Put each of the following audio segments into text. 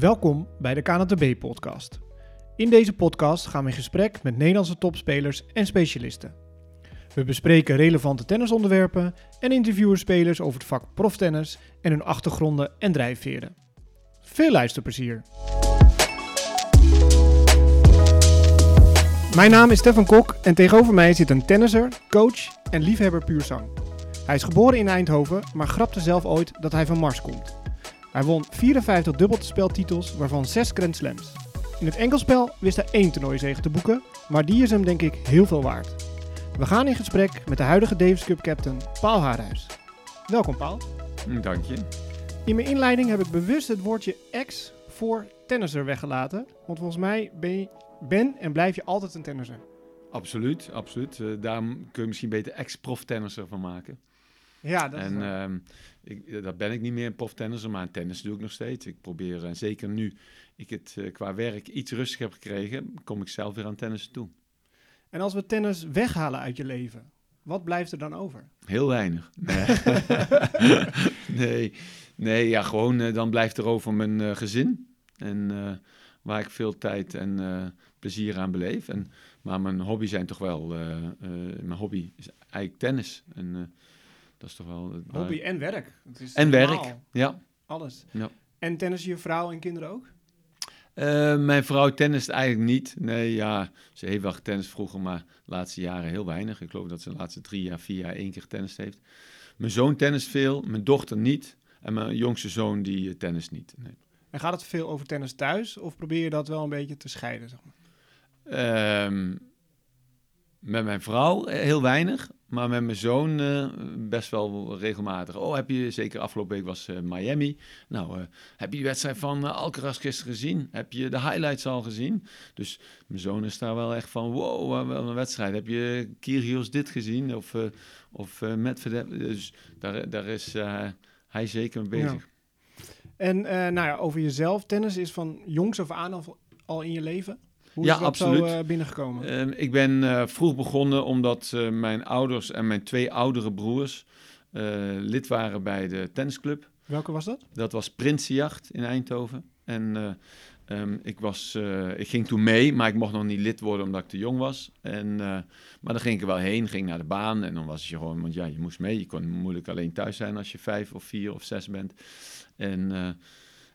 Welkom bij de KNTB-podcast. In deze podcast gaan we in gesprek met Nederlandse topspelers en specialisten. We bespreken relevante tennisonderwerpen en interviewen spelers over het vak proftennis en hun achtergronden en drijfveren. Veel luisterplezier! Mijn naam is Stefan Kok en tegenover mij zit een tennisser, coach en liefhebber puur zang. Hij is geboren in Eindhoven, maar grapte zelf ooit dat hij van Mars komt. Hij won 54 dubbelspeltitels, waarvan 6 Grand Slams. In het enkelspel wist hij één toernooizege te boeken, maar die is hem denk ik heel veel waard. We gaan in gesprek met de huidige Davis Cup captain Paul Haarhuis. Welkom Paul. Dank je. In mijn inleiding heb ik bewust het woordje ex voor tennisser weggelaten, want volgens mij ben, je, ben en blijf je altijd een tennisser. Absoluut, absoluut. Uh, daar kun je misschien beter ex-prof tennisser van maken. Ja, dat en is ik, dat ben ik niet meer een prof tennisser, maar tennis doe ik nog steeds. Ik probeer, en zeker nu ik het uh, qua werk iets rustiger heb gekregen, kom ik zelf weer aan tennis toe. En als we tennis weghalen uit je leven, wat blijft er dan over? Heel weinig. Nee, nee, nee, ja, gewoon uh, dan blijft er over mijn uh, gezin. En waar ik veel tijd en plezier aan beleef. En, maar mijn hobby zijn toch wel, mijn hobby is eigenlijk tennis. En dat is toch wel... Hobby en werk. Het is en normaal. werk, ja. Alles. ja. En tennis je vrouw en kinderen ook? Uh, mijn vrouw tennist eigenlijk niet. Nee, ja, ze heeft wel getennis vroeger, maar de laatste jaren heel weinig. Ik geloof dat ze de laatste drie jaar, vier jaar één keer getennist heeft. Mijn zoon tennis veel, mijn dochter niet. En mijn jongste zoon die uh, tennis niet. Nee. En gaat het veel over tennis thuis? Of probeer je dat wel een beetje te scheiden? Zeg maar? um, met mijn vrouw heel weinig. Maar met mijn zoon uh, best wel regelmatig. Oh, heb je, zeker afgelopen week was uh, Miami. Nou, uh, heb je die wedstrijd van Alcaraz gisteren gezien? Heb je de highlights al gezien? Dus mijn zoon is daar wel echt van, wow, wel een wedstrijd. Heb je Kyrgios dit gezien? Of, of Medvedev? Dus daar, daar is hij zeker mee bezig. En nou ja, over jezelf. Tennis is van jongs af aan al in je leven? Hoe is ja, absoluut. zo uh, binnengekomen? Uh, ik ben uh, vroeg begonnen omdat uh, mijn ouders en mijn twee oudere broers lid waren bij de tennisclub. Welke was dat? Dat was Prinsenjacht in Eindhoven. En um, ik, was, ik ging toen mee, maar ik mocht nog niet lid worden omdat ik te jong was. En, maar dan ging ik er wel heen, ging naar de baan en dan was je gewoon, want ja, je moest mee. Je kon moeilijk alleen thuis zijn als je vijf of vier of zes bent. En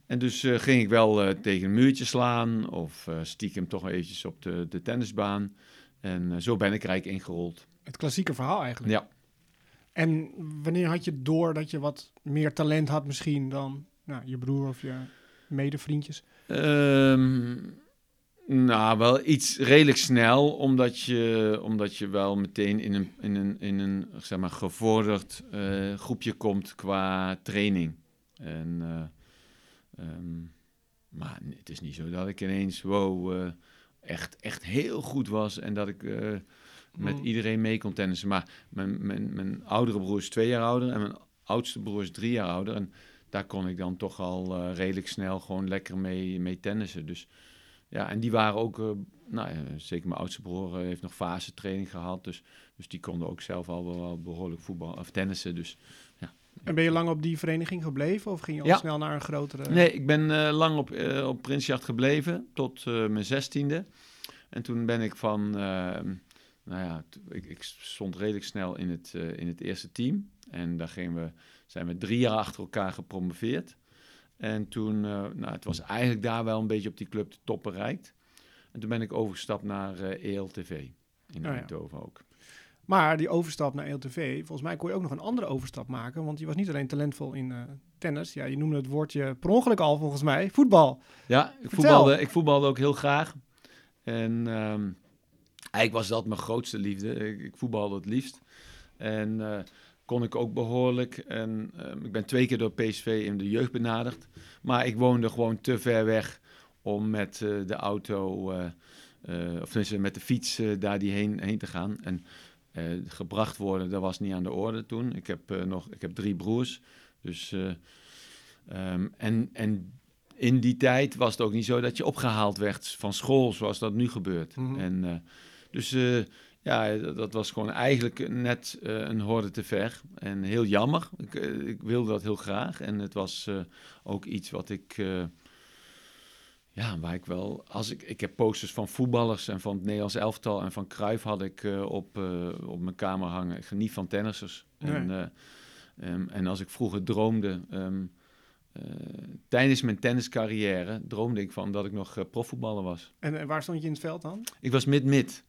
en dus uh, ging ik wel uh, tegen een muurtje slaan of uh, stiekem toch eventjes op de, de tennisbaan. En zo ben ik rijk ingerold. Het klassieke verhaal eigenlijk. Ja. En wanneer had je door dat je wat meer talent had misschien dan nou, je broer of je medevriendjes? Um, nou, wel iets redelijk snel, omdat je, omdat je wel meteen in een, in een, in een zeg maar, gevorderd groepje komt qua training. En... Um, maar het is niet zo dat ik ineens, wow, uh, echt, echt heel goed was en dat ik uh, met mm. iedereen mee kon tennissen. Maar mijn, mijn, mijn oudere broer is twee jaar ouder en mijn oudste broer is drie jaar ouder. En daar kon ik dan toch al uh, redelijk snel gewoon lekker mee, mee tennissen. Dus ja, en die waren ook, nou ja, zeker mijn oudste broer heeft nog fase training gehad. Dus, dus die konden ook zelf al wel behoorlijk voetbal of tennissen. Dus ja, en ben je lang op die vereniging gebleven of ging je al ja. snel naar een grotere? Nee, ik ben uh, lang op, uh, op Prinsjacht gebleven tot uh, mijn zestiende. En toen ben ik van, nou ja, ik, ik, stond redelijk snel in het, in het eerste team. En daar gingen we, zijn we drie jaar achter elkaar gepromoveerd. En toen, nou, het was eigenlijk daar wel een beetje op die club de top bereikt. En toen ben ik overgestapt naar ELTV in Oh Eindhoven ook. Maar die overstap naar ELTV, volgens mij kon je ook nog een andere overstap maken. Want je was niet alleen talentvol in uh, tennis. Ja, je noemde het woordje per ongeluk al volgens mij. Voetbal. Ja, ik voetbalde, ik voetbalde ook heel graag. En um, eigenlijk was dat mijn grootste liefde. Ik, ik voetbalde het liefst. En uh, kon ik ook behoorlijk. En um, ik ben twee keer door PSV in de jeugd benaderd. Maar ik woonde gewoon te ver weg om met uh, de auto... of tenminste met de fiets daar die heen, heen te gaan. En gebracht worden, dat was niet aan de orde toen. Ik heb, uh, nog, ik heb drie broers. Dus, uh, um, en, en in die tijd was het ook niet zo dat je opgehaald werd van school, zoals dat nu gebeurt. Mhm. Mm -hmm. En, dus ja, dat, dat, was gewoon eigenlijk net een horde te ver. En heel jammer. Ik, ik, wilde dat heel graag. En het was ook iets wat ik ja, waar ik wel, als ik, ik heb posters van voetballers en van het Nederlands elftal en van Cruijff had ik eh, op, eh, op mijn kamer hangen. Ik geniet van tennissers. En, eh, ehm, en als ik vroeger droomde, ehm, eh, tijdens mijn tenniscarrière, droomde ik van dat ik nog profvoetballer was. En waar stond je in het veld dan? Ik was mid-mid.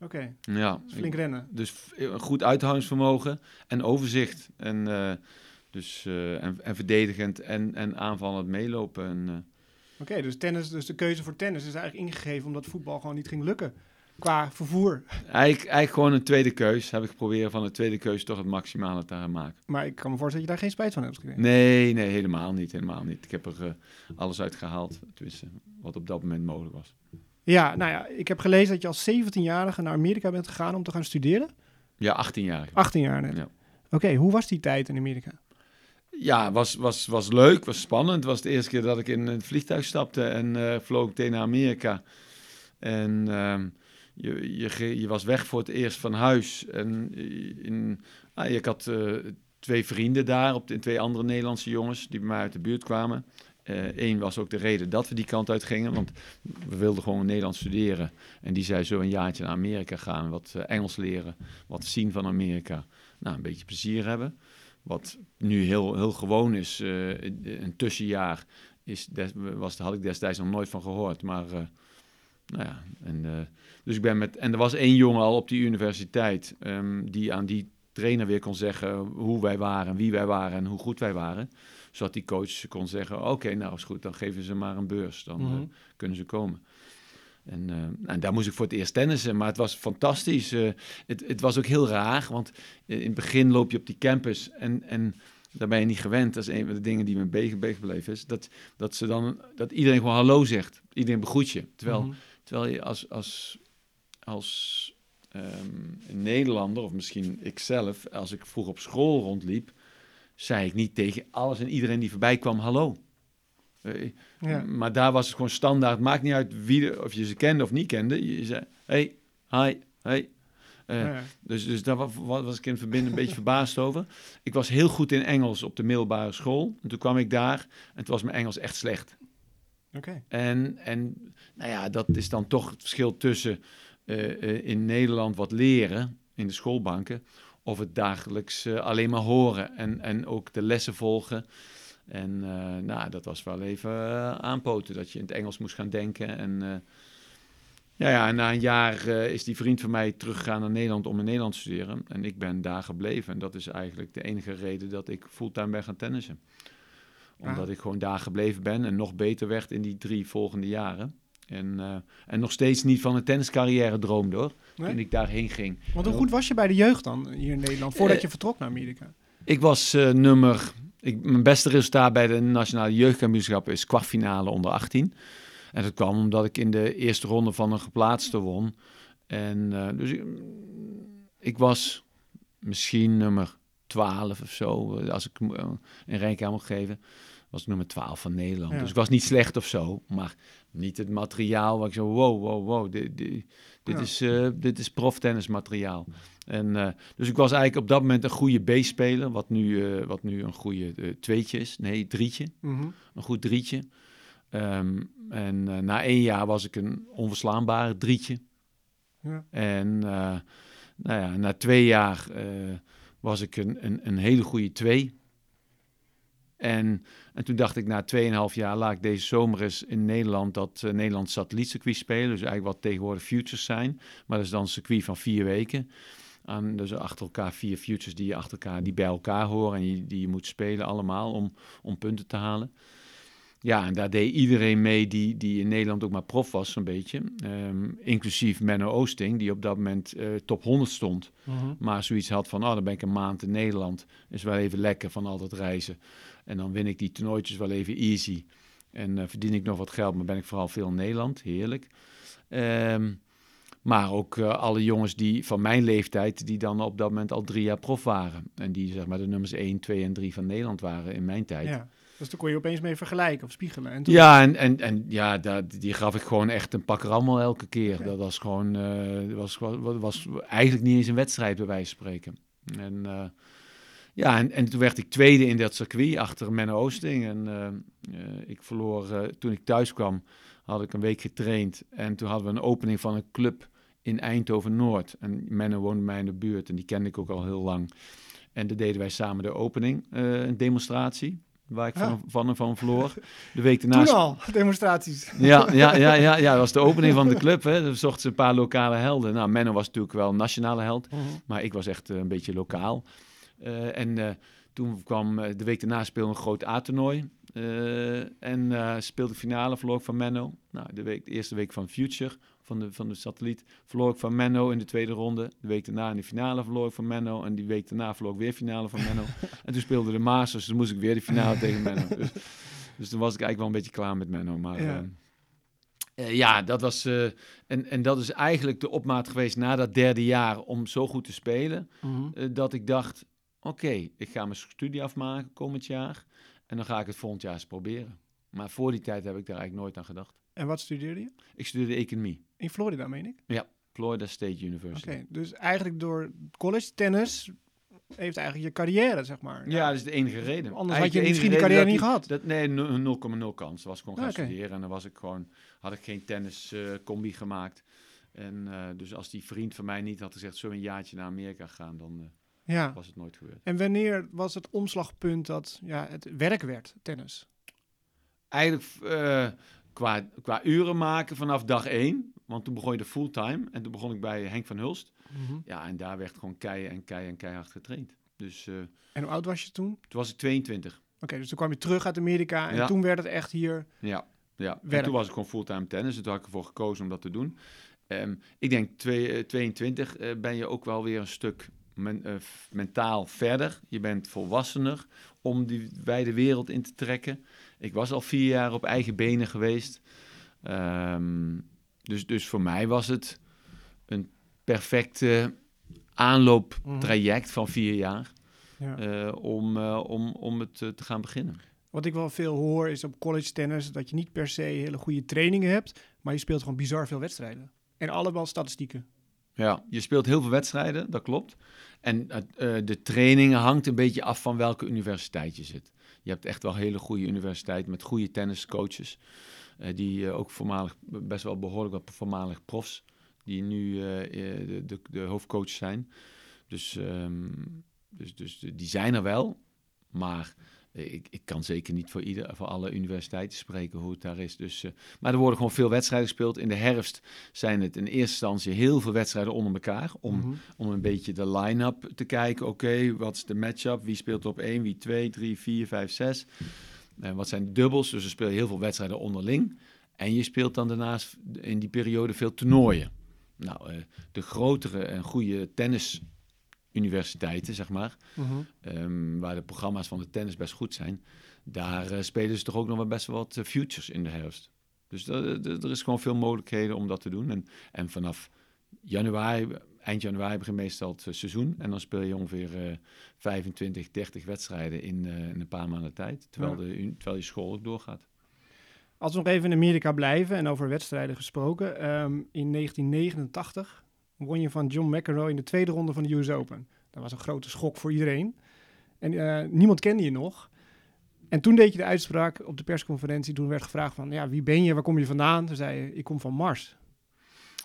Oké, Ja, dus flink rennen. dus goed uithoudingsvermogen en overzicht. En, dus, en, en verdedigend en, en aanvallend meelopen. En, Oké, dus tennis, dus de keuze voor tennis is eigenlijk ingegeven omdat voetbal gewoon niet ging lukken. Qua vervoer. eigenlijk, eigenlijk gewoon een tweede keus. Heb ik geprobeerd van de tweede keus toch het maximale te gaan maken. Maar ik kan me voorstellen dat je daar geen spijt van hebt gekregen. Nee, nee, helemaal niet. Helemaal niet. Ik heb er eh, alles uit gehaald. Tenminste, wat op dat moment mogelijk was. Ja, nou ja, ik heb gelezen dat je als 17-jarige naar Amerika bent gegaan om te gaan studeren. Ja, 18 jaar. 18 jaar net. Ja. Oké, hoe was die tijd in Amerika? Ja, was, was, was leuk, was spannend. Het was de eerste keer dat ik in een vliegtuig stapte en eh, vloog meteen naar Amerika. En ehm, je, je, je was weg voor het eerst van huis. En in, ah, ik had eh, twee vrienden daar, op de, twee andere Nederlandse jongens die bij mij uit de buurt kwamen. Eén was ook de reden dat we die kant uit gingen, want we wilden gewoon Nederlands studeren. En die zei zo een jaartje naar Amerika gaan, wat eh, Engels leren, wat zien van Amerika. Nou, een beetje plezier hebben. Wat nu heel, heel gewoon is, eh, een tussenjaar, is des, was, had ik destijds nog nooit van gehoord. Maar, eh, nou ja, en, eh, dus ik ben met, en er was één jongen al op die universiteit, ehm, die aan die trainer weer kon zeggen hoe wij waren, wie wij waren en hoe goed wij waren. Zodat die coach kon zeggen, oké, nou is goed, dan geven ze maar een beurs, dan Mhm. kunnen ze komen. En, eh, en daar moest ik voor het eerst tennissen, maar het was fantastisch. Eh, het, het was ook heel raar, want eh, in het begin loop je op die campus en, en daar ben je niet gewend. Dat is een van de dingen die me bijgebleven is. Dat, dat, ze dan, dat iedereen gewoon hallo zegt. Iedereen begroet je. Terwijl, Mhm. terwijl je als, als, als ehm, een Nederlander, of misschien ikzelf, als ik vroeg op school rondliep, zei ik niet tegen alles en iedereen die voorbij kwam hallo. Eh, Ja. Maar daar was het gewoon standaard. Maakt niet uit wie de, of je ze kende of niet kende. Je zei, hey, hi, hey. Eh, Ja. dus, dus daar wa- wa- was ik in het verbinden een beetje verbaasd over. Ik was heel goed in Engels op de middelbare school. En toen kwam ik daar en toen was mijn Engels echt slecht. Oké. En, en nou ja, dat is dan toch het verschil tussen eh, in Nederland wat leren in de schoolbanken. Of het dagelijks alleen maar horen en, en ook de lessen volgen. En eh, nou, dat was wel even eh, aanpoten, dat je in het Engels moest gaan denken. En, eh, ja, ja, en na een jaar is die vriend van mij teruggegaan naar Nederland om in Nederland te studeren. En ik ben daar gebleven. En dat is eigenlijk de enige reden dat ik fulltime ben gaan tennissen. Omdat Ah. ik gewoon daar gebleven ben en nog beter werd in die drie volgende jaren. En, en nog steeds niet van een tenniscarrière droomde hoor, Nee? toen ik daarheen ging. Want hoe goed was je bij de jeugd dan hier in Nederland, voordat je vertrok naar Amerika? Ik was nummer. Ik, mijn beste resultaat bij de Nationale Jeugdkampioenschappen is kwartfinale onder 18. En dat kwam omdat ik in de eerste ronde van een geplaatste won. En eh, dus ik, ik was misschien nummer 12 of zo. Als ik eh, een aan moet geven, was ik nummer 12 van Nederland. Ja. Dus ik was niet slecht of zo, maar niet het materiaal waar ik zo wow, wow, wow. Dit, dit, dit Ja. is, eh dit is proftennismateriaal. En, eh, dus ik was eigenlijk op dat moment een goede B-speler, wat nu, eh, wat nu een goede eh, tweetje is. Nee, drietje. Mhm. Een goed drietje. Ehm, en na één jaar was ik een onverslaanbare drietje. Ja. En nou ja, na twee jaar was ik een, een, een hele goede twee. En, en toen dacht ik na 2,5 jaar laat ik deze zomer eens in Nederland dat uh, Nederlands satellietcircuit spelen. Dus eigenlijk wat tegenwoordig futures zijn. Maar dat is dan een circuit van vier weken. Aan, dus achter elkaar vier futures die, je achter elkaar, die bij elkaar horen en je, die je moet spelen allemaal om, om punten te halen. Ja, en daar deed iedereen mee die, die in Nederland ook maar prof was, zo'n beetje. Um, inclusief Menno Oosting, die op dat moment uh, top 100 stond. Mhm. Maar zoiets had van, oh, dan ben ik een maand in Nederland. Is wel even lekker van al dat reizen. En dan win ik die toernooitjes wel even easy. En uh, verdien ik nog wat geld, maar ben ik vooral veel in Nederland. Heerlijk. Um, maar ook uh, alle jongens die van mijn leeftijd, die dan op dat moment al drie jaar prof waren. En die zeg maar de nummers 1, 2 en 3 van Nederland waren in mijn tijd. Ja. Dus daar kon je opeens mee vergelijken of spiegelen. En toen... Ja, en, en, en ja, dat, die gaf ik gewoon echt een pak rammel elke keer. Ja. Dat was gewoon, uh, was, was, was eigenlijk niet eens een wedstrijd bij wijze van spreken. En uh, ja, en, en toen werd ik tweede in dat circuit achter Menno Oosting. En eh, eh, ik verloor, eh, toen ik thuis kwam, had ik een week getraind. En toen hadden we een opening van een club in Eindhoven-Noord. En Menno woonde mij in de buurt en die kende ik ook al heel lang. En daar deden wij samen de opening, eh, een demonstratie. Waar ik Ja. van, van en van verloor. De week Toen daarna al, demonstraties. ja, ja, ja, ja, ja, dat was de opening van de club. Hè. Zochten ze een paar lokale helden. Nou, Menno was natuurlijk wel een nationale held, Mhm. maar ik was echt eh, een beetje lokaal. Eh, en toen kwam de week daarna speelde een groot A-toernooi. En eh, speelde finale, verloor ik van Menno. Nou, de, week, de eerste week van Future, van de, van de satelliet, verloor ik van Menno in de tweede ronde. De week daarna in de finale verloor ik van Menno. En die week daarna verloor ik weer finale van Menno. en toen speelde de Masters, dus moest ik weer de finale tegen Menno. Dus, dus toen was ik eigenlijk wel een beetje klaar met Menno. Maar Ja. ja, ja dat was... eh, en, en dat is eigenlijk de opmaat geweest na dat derde jaar om zo goed te spelen. Mhm. eh, dat ik dacht, oké, ik ga mijn studie afmaken komend jaar. En dan ga ik het volgend jaar eens proberen. Maar voor die tijd heb ik daar eigenlijk nooit aan gedacht. En wat studeerde je? Ik studeerde economie. In Florida, meen ik. Florida State Oké, University. dus eigenlijk door college tennis heeft eigenlijk je carrière, zeg maar. Ja, dat is de enige reden. Anders Eigenlijk had je de misschien enige carrière niet gehad. Dat, nee, nul- 0,0 kans. Was gewoon gaan Ah, oké. studeren en dan was ik gewoon, had ik geen tennis eh, combi gemaakt. En eh, dus als die vriend van mij niet had gezegd, zo een jaartje naar Amerika gaan, dan eh, Ja. was het nooit gebeurd. En wanneer was het omslagpunt dat ja, het werk werd, tennis? Eigenlijk qua, qua uren maken vanaf dag één. Want toen begon je de fulltime. En toen begon ik bij Henk van Hulst. Ja, en daar werd gewoon kei en kei en keihard getraind. Dus eh, En hoe oud was je toen? toen was ik 22. Oké, dus toen kwam je terug uit Amerika en Ja. toen werd het echt hier... Ja, ja. En toen was ik gewoon fulltime tennis. En toen had ik ervoor gekozen om dat te doen. Ehm, ik denk twee, eh, 22 eh, ben je ook wel weer een stuk men- mentaal verder. Je bent volwassener om die wijde wereld in te trekken. Ik was al vier jaar op eigen benen geweest. Ehm, dus, dus voor mij was het een perfecte aanlooptraject van vier jaar. Ja. eh, om, eh, om, om het eh, te gaan beginnen. Wat ik wel veel hoor is op college tennis dat je niet per se hele goede trainingen hebt, maar je speelt gewoon bizar veel wedstrijden. En allemaal statistieken. Ja, je speelt heel veel wedstrijden, dat klopt. En de trainingen hangt een beetje af van welke universiteit je zit. Je hebt echt wel hele goede universiteiten met goede tenniscoaches. Eh, die eh, ook voormalig, best wel behoorlijk wat voormalig profs, die nu eh, de, de, de hoofdcoach zijn. Dus, ehm, dus, dus die zijn er wel. Maar ik, ik kan zeker niet voor, ieder, voor alle universiteiten spreken hoe het daar is. Dus, maar er worden gewoon veel wedstrijden gespeeld. In de herfst zijn het in eerste instantie heel veel wedstrijden onder elkaar. Om, Mhm. om een beetje de line-up te kijken. Oké, wat is de matchup? Wie speelt op 1, wie 2, 3, 4, 5, 6? En wat zijn de dubbels? Dus er spelen heel veel wedstrijden onderling. En je speelt dan daarnaast in die periode veel toernooien. Nou, eh, de grotere en goede tennisuniversiteiten, zeg maar, Mhm. ehm, waar de programma's van de tennis best goed zijn, daar eh, spelen ze toch ook nog wel best wel wat eh, futures in de herfst. Dus er is gewoon veel mogelijkheden om dat te doen. En, en vanaf januari, eind januari begint meestal het eh, seizoen. En dan speel je ongeveer eh 25, 30 wedstrijden in, eh, in een paar maanden tijd. Terwijl, Ja. de, terwijl je school ook doorgaat. Als we nog even in Amerika blijven en over wedstrijden gesproken. ehm, in 1989 won je van John McEnroe in de tweede ronde van de US Open. Dat was een grote schok voor iedereen. En eh, niemand kende je nog. En toen deed je de uitspraak op de persconferentie. Toen werd gevraagd van, ja, wie ben je? Waar kom je vandaan? Toen zei je, ik kom van Mars.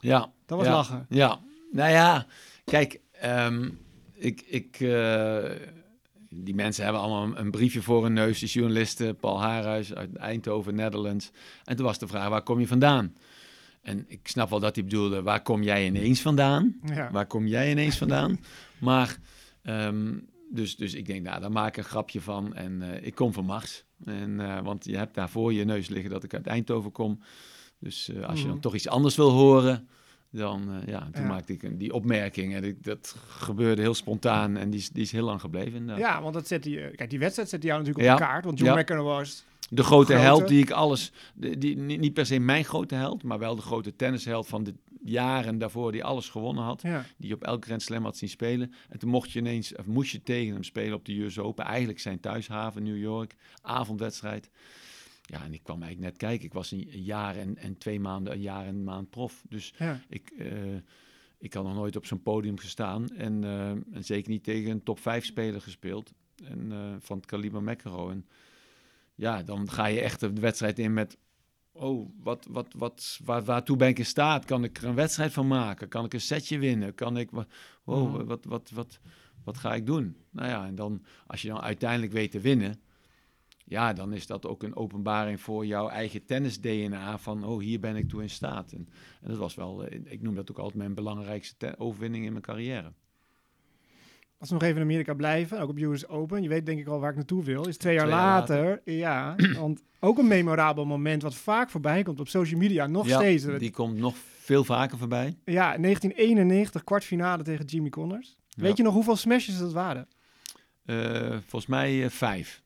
Ja, Dat was Ja. lachen. Ja, nou ja, kijk, ehm, ik, ik, eh, die mensen hebben allemaal een, een briefje voor hun neus, die journalisten, Paul Haarhuis uit Eindhoven, Netherlands. En toen was de vraag, waar kom je vandaan? En ik snap wel dat hij bedoelde, waar kom jij ineens vandaan? Ja. Waar kom jij ineens vandaan? maar, ehm, dus, dus ik denk, nou, daar maak ik een grapje van. En eh, ik kom van Mars. En, eh, want je hebt daar voor je neus liggen dat ik uit Eindhoven kom. Dus als je dan Mhm. toch iets anders wil horen, dan eh, ja, toen Ja. maakte ik een- die opmerking. En ik, dat gebeurde heel spontaan en die is, die is heel lang gebleven. inderdaad. Ja, want dat zette je, kijk, die wedstrijd zette jou natuurlijk op de kaart. Want John Ja. McEnroe was... De grote Grote. held die ik alles, die, die, niet per se mijn grote held, maar wel de grote tennisheld van de jaren daarvoor die alles gewonnen had. Ja, die op elk Grand Slam had zien spelen. En toen mocht je ineens, of moest je tegen hem spelen op de US Open. Eigenlijk zijn thuishaven, New York, avondwedstrijd. Ja, en ik kwam eigenlijk net kijken. Ik was een jaar en, en twee maanden, een jaar en een maand prof. Dus ja. ik, eh, ik had nog nooit op zo'n podium gestaan. En, eh, en zeker niet tegen een top 5 speler gespeeld. En, eh, van het kaliber. En ja, dan ga je echt de wedstrijd in met... Oh, wat, wat, wat, waar, waartoe ben ik in staat? Kan ik er een wedstrijd van maken? Kan ik een setje winnen? Kan ik... Wow, wat, wat, wat, wat ga ik doen? Nou ja, en dan als je dan uiteindelijk weet te winnen... Ja, dan is dat ook een openbaring voor jouw eigen tennis-DNA. Van, oh, hier ben ik toe in staat. En, en dat was wel, eh, ik noem dat ook altijd mijn belangrijkste te- overwinning in mijn carrière. Als we nog even in Amerika blijven, ook op US Open. Je weet denk ik al waar ik naartoe wil. Is twee jaar, Twee jaar later, ja. Want ook een memorabel moment wat vaak voorbij komt op social media. Nog ja, steeds. die komt nog veel vaker voorbij. Ja, 1991 kwartfinale tegen Jimmy Connors. Weet je nog hoeveel smashes dat waren? Eh, volgens mij eh, vijf.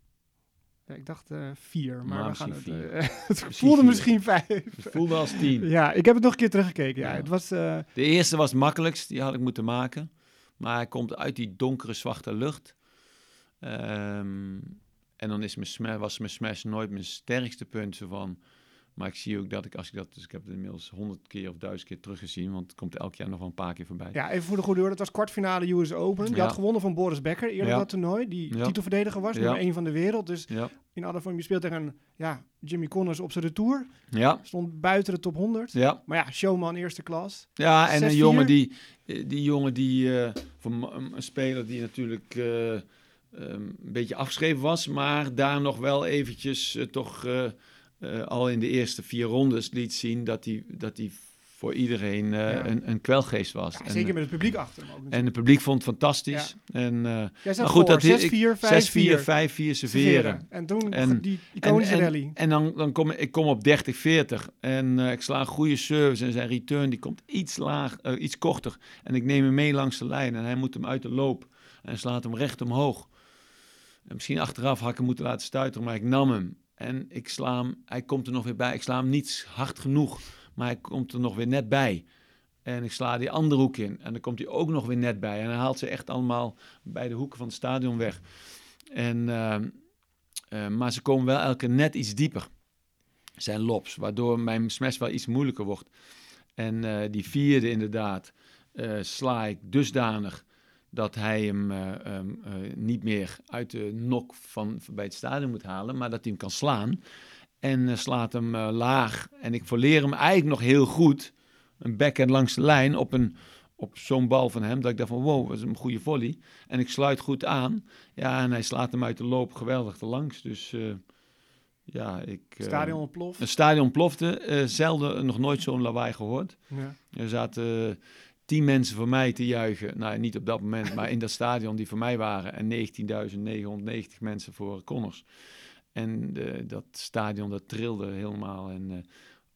Ja, ik dacht eh, vier, maar we gaan het... misschien eh, het voelde vier. misschien vijf. Het voelde als tien. Ja, ik heb het nog een keer teruggekeken. Ja, Ja. het was... eh, De eerste was het makkelijkst, die had ik moeten maken. Maar hij komt uit die donkere, zwarte lucht. Ehm, en dan is mijn smash, was mijn smash nooit mijn sterkste punt. zo Van, maar ik zie ook dat ik, als ik dat, dus ik heb het inmiddels honderd keer of duizend keer teruggezien, want het komt elk jaar nog wel een paar keer voorbij. ja, even voor de goede orde. Het was kwartfinale US Open. Je Ja. had gewonnen van Boris Becker eerder Ja. dat toernooi. Die Ja. titelverdediger was, nummer 1 van de wereld. Dus Ja, in alle vorm, je speelt tegen ja, Jimmy Connors op zijn retour. ja, Stond buiten de top 100. ja. Maar ja, showman eerste klas. Ja, en een 6-4. jongen die, eh, die jongen die, eh, voor een een speler die natuurlijk eh, ehm, een beetje afgeschreven was, maar daar nog wel eventjes toch eh, al in de eerste vier rondes liet zien dat hij, dat hij voor iedereen eh, Ja. een, een kwelgeest was. Ja, en, zeker met het publiek achter hem ook en het publiek vond het fantastisch. En, eh, maar goed, voor, dat 6-4, 5-4. 6-4, 5-4 serveren. En toen En- die iconische en, rally. En dan, dan kom ik, kom op 30-40 en ik sla een goede service en zijn return die komt iets laag, iets korter. En ik neem hem mee langs de lijn en hij moet hem uit de loop en slaat hem recht omhoog. En misschien achteraf had ik hem moeten laten stuiteren, maar ik nam hem. En ik sla hij komt er nog weer bij. Ik sla hem niet hard genoeg, maar hij komt er nog weer net bij. En ik sla die andere hoek in. En dan komt hij ook nog weer net bij. En hij haalt ze echt allemaal bij de hoeken van het stadion weg. En, ehm, eh, maar ze komen wel elke net iets dieper. Zijn lops, waardoor mijn smash wel iets moeilijker wordt. En eh, die vierde inderdaad eh, sla ik dusdanig dat hij hem eh, ehm, eh, niet meer uit de nok van, van bij het stadion moet halen, maar dat hij hem kan slaan. En eh, slaat hem laag. En ik verleer hem eigenlijk nog heel goed. Een backhand langs de lijn op, een, op zo'n bal van hem. Dat ik dacht van wow, dat is een goede volley. En ik sluit goed aan. Ja, en hij slaat hem uit de loop geweldig erlangs. Dus ja, ik... Stadion ontploft. Het stadion plofte. zelden, nog nooit zo'n lawaai gehoord. Ja. Er zaten tien mensen voor mij te juichen. Nou, niet op dat moment, maar in dat stadion die voor mij waren. En 19.990 mensen voor Connors. En eh, dat stadion dat trilde helemaal. En eh,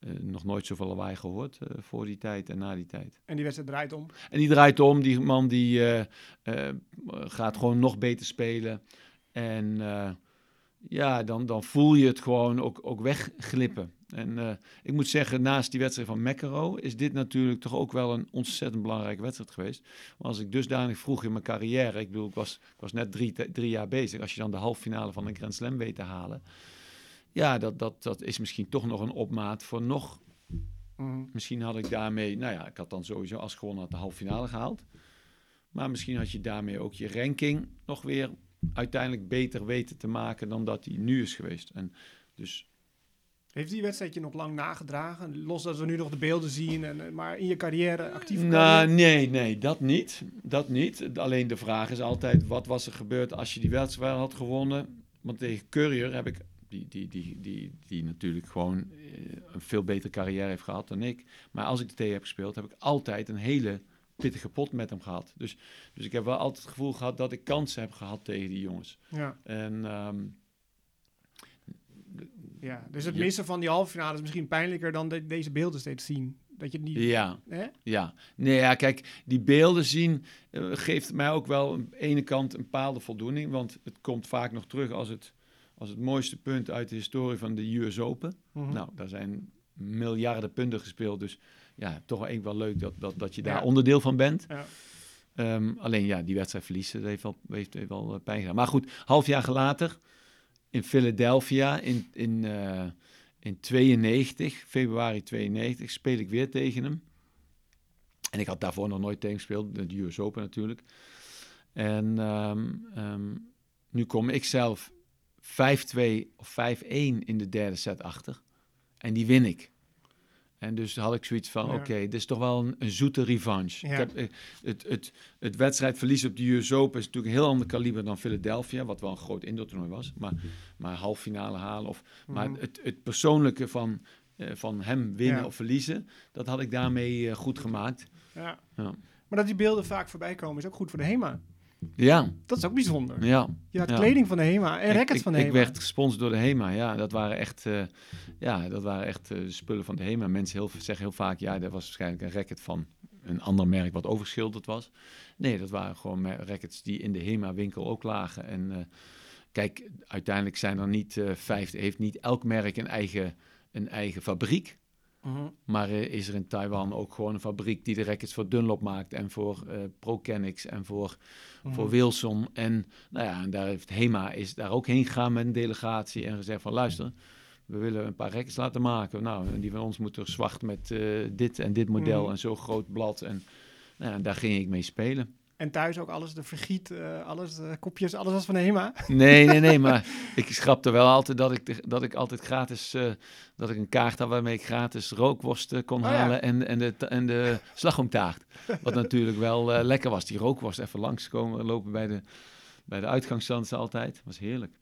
eh, nog nooit zoveel lawaai gehoord eh, voor die tijd en na die tijd. En die wedstrijd draait om. En die draait om. Die man die gaat gewoon nog beter spelen. En ja, dan, dan voel je het gewoon ook, ook wegglippen. En eh, ik moet zeggen, naast die wedstrijd van McEnroe is dit natuurlijk toch ook wel een ontzettend belangrijke wedstrijd geweest. Maar als ik dusdanig vroeg in mijn carrière, ik bedoel, ik was, ik was net drie, drie jaar bezig. Als je dan de halve finale van een Grand Slam weet te halen. Ja, dat, dat, dat is misschien toch nog een opmaat voor nog Mhm. Misschien had ik daarmee, nou ja, ik had dan sowieso als gewonnen had de halve finale gehaald. Maar misschien had je daarmee ook je ranking nog weer uiteindelijk beter weten te maken dan dat die nu is geweest. En dus Heeft die wedstrijd je nog lang nagedragen? Los dat we nu nog de beelden zien, en, eh, maar in je carrière actief Nou, carrière? nee, nee, dat niet. Dat niet. Alleen de vraag is altijd, wat was er gebeurd als je die wedstrijd had gewonnen? Want tegen Courier heb ik, die, die, die, die, die natuurlijk gewoon eh, een veel betere carrière heeft gehad dan ik. Maar als ik de tegen heb gespeeld, heb ik altijd een hele pittige pot met hem gehad. Dus, dus ik heb wel altijd het gevoel gehad dat ik kansen heb gehad tegen die jongens. Ja, En ehm, ja. Dus het missen van die halve finale is misschien pijnlijker dan de- deze beelden steeds zien. Dat je het niet... ja, Hè? Ja, nee, ja, kijk, die beelden zien eh, geeft mij ook wel aan de ene kant een bepaalde voldoening, want het komt vaak nog terug als het, als het mooiste punt uit de historie van de US Open. Mhm. Nou, daar zijn miljarden punten gespeeld, dus ja, toch wel wel leuk dat, dat, dat je daar Ja. onderdeel van bent. Ja. Ehm, alleen ja, die wedstrijd verliezen, dat heeft wel, heeft, heeft wel eh, pijn gedaan. Maar goed, half jaar later in Philadelphia in, in, eh, in 92, februari 92, speel ik weer tegen hem. En ik had daarvoor nog nooit tegen gespeeld, de US Open natuurlijk. En ehm, ehm, nu kom ik zelf 5-2 of 5-1 in de derde set achter. En die win ik. En dus had ik zoiets van, Ja. oké, dit is toch wel een, een zoete revanche. Ja. Ik heb, eh, het, het, het wedstrijdverlies op de US Open is natuurlijk een heel ander kaliber dan Philadelphia, wat wel een groot indoortoernooi was. Maar, maar halffinale halen of... Maar Mhm. het, het persoonlijke van, eh, van hem winnen Ja. of verliezen, dat had ik daarmee eh, goed gemaakt. Ja. Ja. Maar dat die beelden vaak voorbij komen is ook goed voor de HEMA. Ja, Dat is ook bijzonder. ja. Je had Ja. kleding van de HEMA en rackets van de ik HEMA. werd gesponsord door de HEMA. Ja, dat waren echt, eh, ja, dat waren echt eh, spullen van de HEMA. Mensen heel, zeggen heel vaak, ja, dat was waarschijnlijk een racket van een ander merk wat overschilderd was. Nee, dat waren gewoon rackets die in de HEMA-winkel ook lagen. En eh, kijk, uiteindelijk zijn er niet vijf, heeft niet elk merk een eigen, een eigen fabriek. Mhm. Maar eh, is er in Taiwan ook gewoon een fabriek die de rackets voor Dunlop maakt en voor ProCanix en voor, Mhm. voor Wilson. En, nou ja, en daar heeft HEMA is daar ook heen gegaan met een delegatie en gezegd van luister, we willen een paar rackets laten maken. Nou, en die van ons moeten zwart met eh, dit en dit model Mhm. en zo'n groot blad. En, nou ja, en daar ging ik mee spelen. En thuis ook alles, de vergiet, eh, alles, de kopjes, alles was van HEMA. Nee, nee, nee, maar ik schrapte wel altijd dat ik, de- dat ik altijd gratis, eh, dat ik een kaart had waarmee ik gratis rookworst kon Oh ja. halen en, en de, en de slagroomtaart. Wat natuurlijk wel eh, lekker was. Die rookworst even langskomen, lopen bij de, bij de uitgangsstansen altijd. Was heerlijk.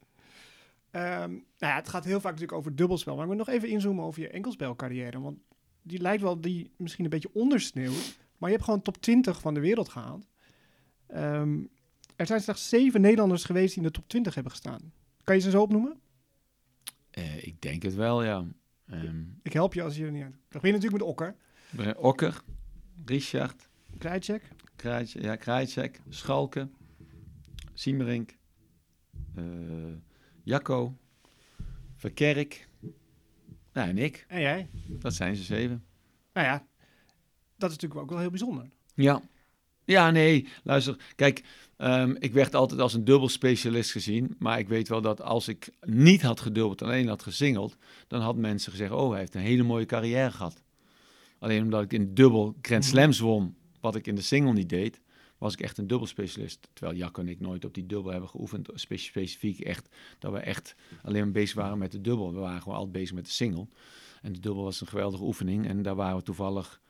Ehm, nou ja, het gaat heel vaak natuurlijk over dubbelspel. Maar ik wil nog even inzoomen over je enkelspelcarrière. Want die lijkt wel die misschien een beetje ondersneeuwt. Maar je hebt gewoon top 20 van de wereld gehaald. Ehm, er zijn slechts zeven Nederlanders geweest die in de top 20 hebben gestaan. Kan je ze zo opnoemen? Eh, ik denk het wel, ja. Ehm Ik help je als je er niet uit. Dan begin je natuurlijk met Okker. Okker, Richard, Krajcek. Krajcek, ja, Krajcek, Schalke, Siemerink, eh Jacco, Verkerk, nou, en ik. En jij. Dat zijn ze zeven. Nou ja, dat is natuurlijk ook wel heel bijzonder. Ja. Ja, nee, luister. Kijk, ehm, ik werd altijd als een dubbelspecialist gezien. Maar ik weet wel dat als ik niet had gedubbeld, alleen had gesingeld, dan had mensen gezegd, oh, hij heeft een hele mooie carrière gehad. Alleen omdat ik in dubbel Grand Mhm. Slams won, wat ik in de single niet deed, was ik echt een dubbelspecialist. Terwijl Jacco en ik nooit op die dubbel hebben geoefend. Spe- specifiek echt, dat we echt alleen maar bezig waren met de dubbel. We waren gewoon altijd bezig met de single. En de dubbel was een geweldige oefening. En daar waren we toevallig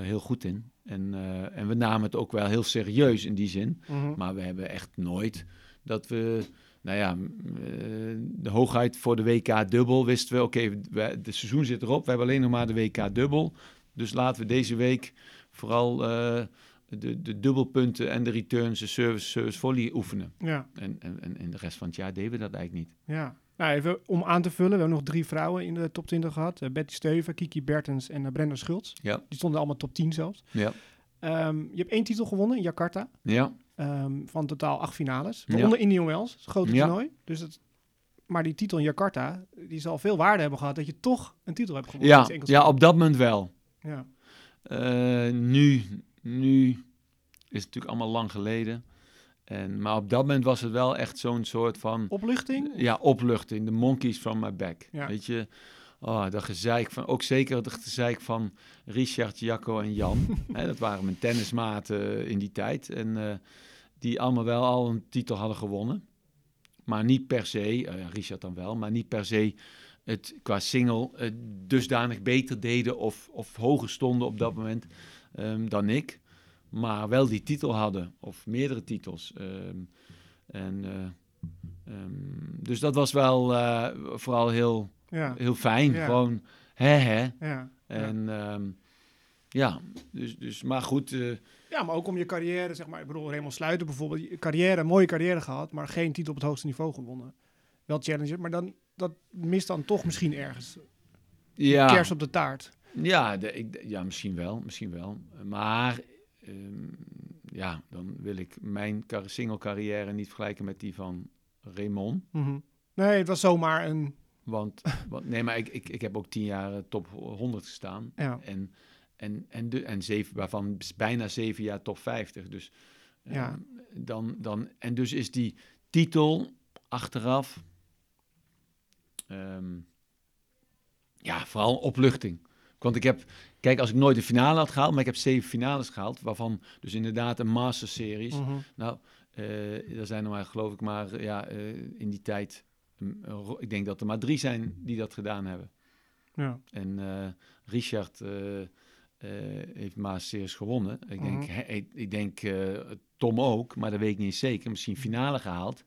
heel goed in. En, eh, en we namen het ook wel heel serieus in die zin. Mhm. Maar we hebben echt nooit dat we, nou ja, eh, de hoogheid voor de WK dubbel wisten we, oké, we- de seizoen zit erop, we hebben alleen nog maar de WK dubbel. Dus laten we deze week vooral eh, de, de dubbelpunten en de returns, de service, service volley oefenen. Ja, En, en, en en de rest van het jaar deden we dat eigenlijk niet. ja. Nou, even om aan te vullen. We hebben nog drie vrouwen in de top 20 gehad. Eh, Betty Steuven, Kiki Bertens en uh, Brenda Schultz. Ja, Die stonden allemaal top 10 zelfs. ja, Ehm, je hebt één titel gewonnen in Jakarta. ja. ehm, van totaal acht finales. Ja. Waaronder Indian Wells, het grote Ja. toernooi. Dus het, maar die titel in Jakarta, die zal veel waarde hebben gehad dat je toch een titel hebt gewonnen. Ja, in ja, op dat moment wel. ja. Eh, nu, nu is het natuurlijk allemaal lang geleden. En, maar op dat moment was het wel echt zo'n soort van Opluchting? ja, opluchting. De monkeys from my back. Ja. Weet je, oh, dat gezeik van, ook zeker het gezeik van Richard, Jacco en Jan. Hè, dat waren mijn tennismaten in die tijd. En eh, die allemaal wel al een titel hadden gewonnen. Maar niet per se, eh, Richard dan wel, maar niet per se het qua single eh, dusdanig beter deden of, of hoger stonden op dat moment ehm, dan ik. Maar wel die titel hadden, of meerdere titels. Ehm, en, eh, ehm, dus dat was wel eh, vooral heel, Ja, heel fijn. Ja. Gewoon hè hè. ja. En ehm, ja, dus, dus, maar goed. eh, ja, maar ook om je carrière, zeg maar. Ik bedoel, Raymond Sluiter bijvoorbeeld. Je carrière, mooie carrière gehad, maar geen titel op het hoogste niveau gewonnen. Wel challenger, maar dan, dat mist dan toch misschien ergens. ja, Kers op de taart. Ja, de, ik, ja, misschien wel, misschien wel. Maar ehm, ja, dan wil ik mijn single carrière niet vergelijken met die van Raymond. Mhm. Nee, het was zomaar een... Want, want nee, maar ik, ik, ik heb ook tien jaar eh, top 100 gestaan. Ja, En, en, en, de, en zeven, waarvan bijna zeven jaar top 50. Dus, ehm, Ja. dan, dan, en dus is die titel achteraf... ehm, ja, vooral opluchting. Want ik heb, kijk, als ik nooit de finale had gehaald, maar ik heb zeven finales gehaald, waarvan dus inderdaad een Master Series. Mhm. Nou, eh er zijn er maar, geloof ik, maar eh, ja, eh, in die tijd, mm, ik denk dat er maar drie zijn die dat gedaan hebben. Ja. En Richard heeft Master Series gewonnen. Ik denk, Mhm. ik, ik denk Tom ook, maar dat weet ik niet zeker. Misschien finale gehaald.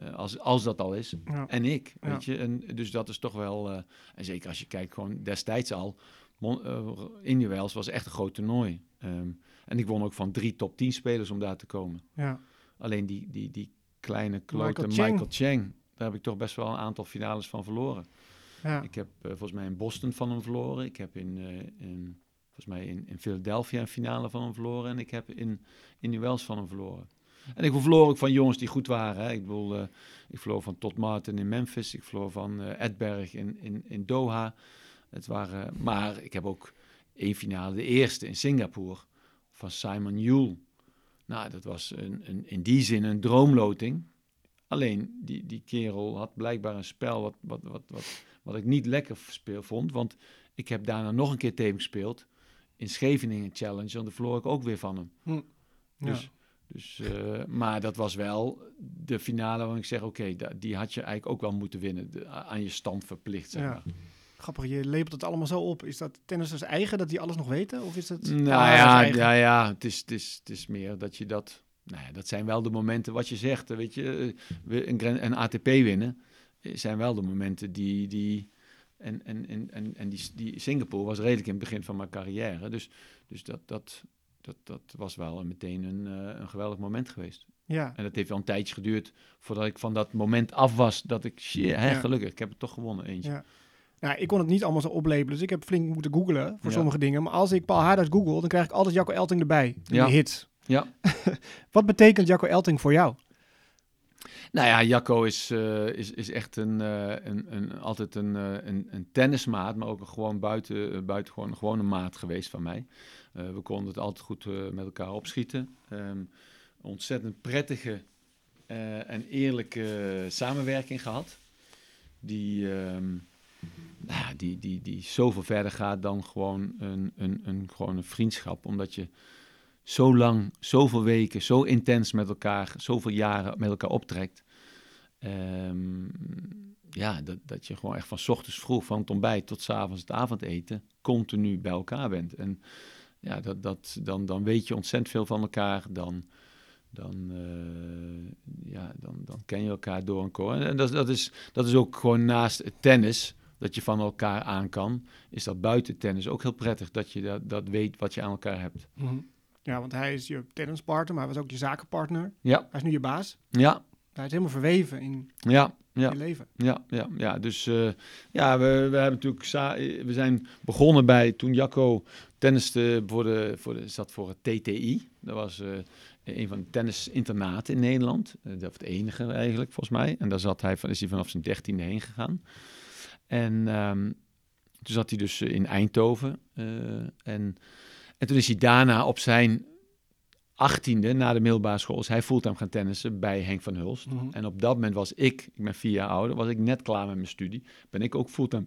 Eh, eh, als, als dat al is. Ja. En ik, Ja. weet je. En, dus dat is toch wel... eh, en zeker als je kijkt, gewoon destijds al... Mon, uh, Indië Wells was echt een groot toernooi. Ehm, en ik won ook van drie top 10 spelers om daar te komen. Ja. Alleen die, die, die kleine klote Michael Michael Chang. Daar heb ik toch best wel een aantal finales van verloren. Ja. Ik heb eh, volgens mij in Boston van hem verloren. Ik heb in, eh, in, volgens mij in, in Philadelphia een finale van hem verloren. En ik heb in, in New Wales van hem verloren. En ik verloor ook van jongens die goed waren. Hè. Ik bedoel, eh, ik verloor van Todd Martin in Memphis. Ik verloor van eh Edberg in, in, in Doha. Het waren, maar ik heb ook één finale, de eerste in Singapore, van Simon Yule. Nou, dat was een, een, in die zin een droomloting. Alleen, die, die kerel had blijkbaar een spel wat, wat, wat, wat, wat ik niet lekker speel vond. Want ik heb daarna nog een keer tegen gespeeld. In Scheveningen Challenge. En daar verloor ik ook weer van hem. Hm. Dus, Ja. Dus, eh, maar dat was wel de finale waar ik zeg... Oké, die had je eigenlijk ook wel moeten winnen. De- aan je stand verplicht, zeg Ja. maar. Grappig, je lepelt het allemaal zo op. Is dat tennissers eigen dat die alles nog weten? Of is het Nou ja, ja, ja het, is, het, is, het is meer dat je dat... Nou ja, dat zijn wel de momenten wat je zegt. hè, Weet je, eh, een, een ATP winnen eh, zijn wel de momenten die... die en en, en, en, en die, die Singapore was redelijk in het begin van mijn carrière. Dus, dus dat, dat, dat, dat was wel meteen een, eh, een geweldig moment geweest. Ja. En dat heeft wel een tijdje geduurd voordat ik van dat moment af was. Dat ik, shit, hè, Ja. gelukkig, ik heb het toch gewonnen eentje. Ja. Nou, ik kon het niet allemaal zo oplepelen, dus ik heb flink moeten googlen voor Ja. sommige dingen. Maar als ik Paul Haardas google, dan krijg ik altijd Jacco Elting erbij. Ja. Die hits. Ja. Wat betekent Jacco Elting voor jou? Nou ja, Jacco is, eh, is, is echt een, eh, een, een, altijd een, een, een tennismaat, maar ook een gewoon buiten, buiten gewoon, gewoon een maat geweest van mij. Eh, we konden het altijd goed eh, met elkaar opschieten. Ehm, ontzettend prettige eh, en eerlijke samenwerking gehad. Die, ehm, nou, die, die, die zoveel verder gaat dan gewoon een, een, een, gewoon een vriendschap. Omdat je zo lang, zoveel weken, zo intens met elkaar, zoveel jaren met elkaar optrekt. Ehm, ja, dat, dat je gewoon echt van ochtends vroeg, van het ontbijt tot 's avonds het avondeten, continu bij elkaar bent. En ja, dat, dat, dan, dan weet je ontzettend veel van elkaar. Dan, dan, eh, ja, dan, dan ken je elkaar door en koor. En dat, dat, is, dat is ook gewoon naast het tennis, dat je van elkaar aan kan, is dat buiten tennis ook heel prettig. Dat je dat, dat weet wat je aan elkaar hebt. Ja, want hij is je tennispartner, maar hij was ook je zakenpartner. Ja, Hij is nu je baas. ja, Hij is helemaal verweven in ja, ja. je leven. Ja, ja, ja. dus eh, ja, we, we hebben natuurlijk we zijn begonnen bij toen Jacco tenniste voor de, voor de, zat voor het TTI. Dat was eh, een van de tennisinternaten in Nederland. Eh, dat was het enige eigenlijk, volgens mij. En daar zat hij, van- is hij vanaf zijn dertiende heen gegaan. En ehm, toen zat hij dus eh, in Eindhoven. en, en toen is hij daarna op zijn achttiende, na de middelbare school, is hij fulltime gaan tennissen bij Henk van Hulst. Mhm. En op dat moment was ik, ik ben vier jaar ouder, was ik net klaar met mijn studie. Ben ik ook fulltime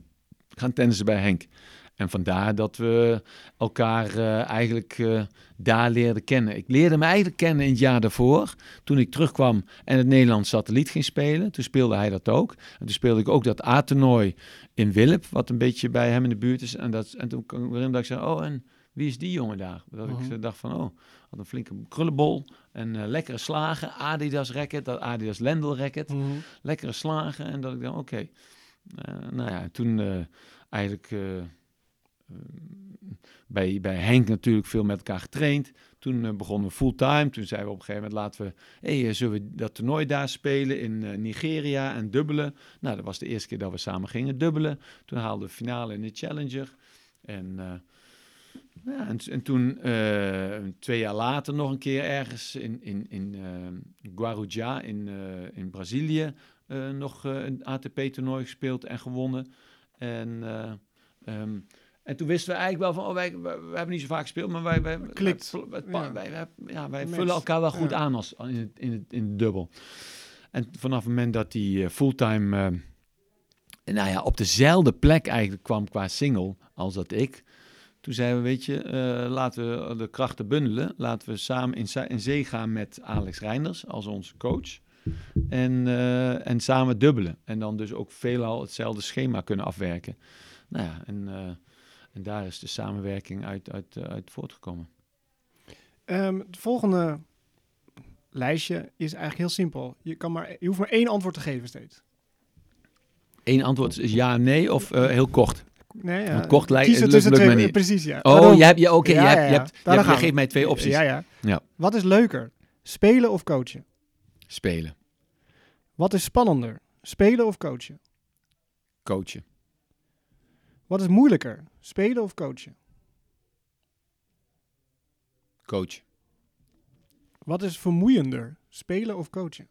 gaan tennissen bij Henk. En vandaar dat we elkaar eh, eigenlijk eh, daar leerden kennen. Ik leerde me eigenlijk kennen in het jaar daarvoor. Toen ik terugkwam en het Nederlands satelliet ging spelen. Toen speelde hij dat ook. En toen speelde ik ook dat A-toernooi in Willep, wat een beetje bij hem in de buurt is. En, dat, en toen kwam ik erin dat ik zei, oh en wie is die jongen daar? Dat Mhm. ik eh, dacht van, oh, had een flinke krullenbol. En eh, lekkere slagen, Adidas racket, dat Adidas Lendl racket Mhm. lekkere slagen. En dat ik dacht, oké. Eh, nou ja, toen eigenlijk bij, bij Henk natuurlijk veel met elkaar getraind. Toen eh, begonnen we fulltime. Toen zeiden we op een gegeven moment, laten we, hey, eh, zullen we dat toernooi daar spelen in eh, Nigeria en dubbelen? Nou, dat was de eerste keer dat we samen gingen dubbelen. Toen haalden we finale in de Challenger. En, ja, en, en toen, twee jaar later, nog een keer ergens in, in, in Guarujá in, in Brazilië nog een ATP-toernooi gespeeld en gewonnen. En, eh, ehm, en toen wisten we eigenlijk wel van, oh, wij, wij, wij hebben niet zo vaak gespeeld, maar wij, wij, Klikt. wij, wij, Ja. wij, wij- ja, wij Match. vullen elkaar wel goed Ja. aan als, in, het, in, het, in het dubbel. En vanaf het moment dat hij eh, fulltime nou ja, op dezelfde plek eigenlijk kwam qua single als dat ik. Toen zeiden we, weet je, eh, laten we de krachten bundelen. Laten we samen in, in zee gaan met Alex Reinders als onze coach. En, eh, en samen dubbelen. En dan dus ook veelal hetzelfde schema kunnen afwerken. Nou ja, en, en daar is de samenwerking uit, uit, uit voortgekomen. Um, het volgende lijstje is eigenlijk heel simpel. Je, kan maar, je hoeft maar één antwoord te geven steeds. Eén antwoord is ja, nee of uh, heel kort? Nee, ja. kort lijkt het lukt me niet. Precies, ja. Oh, je hebt, je, oké, okay, ja, je, hebt, je, hebt, je, hebt, geeft mij twee opties. Ja, ja. ja. Wat is leuker, spelen of coachen? Spelen. Wat is spannender, spelen of coachen? Coachen. Wat is moeilijker, spelen of coachen? Coach. Wat is vermoeiender, spelen of coachen?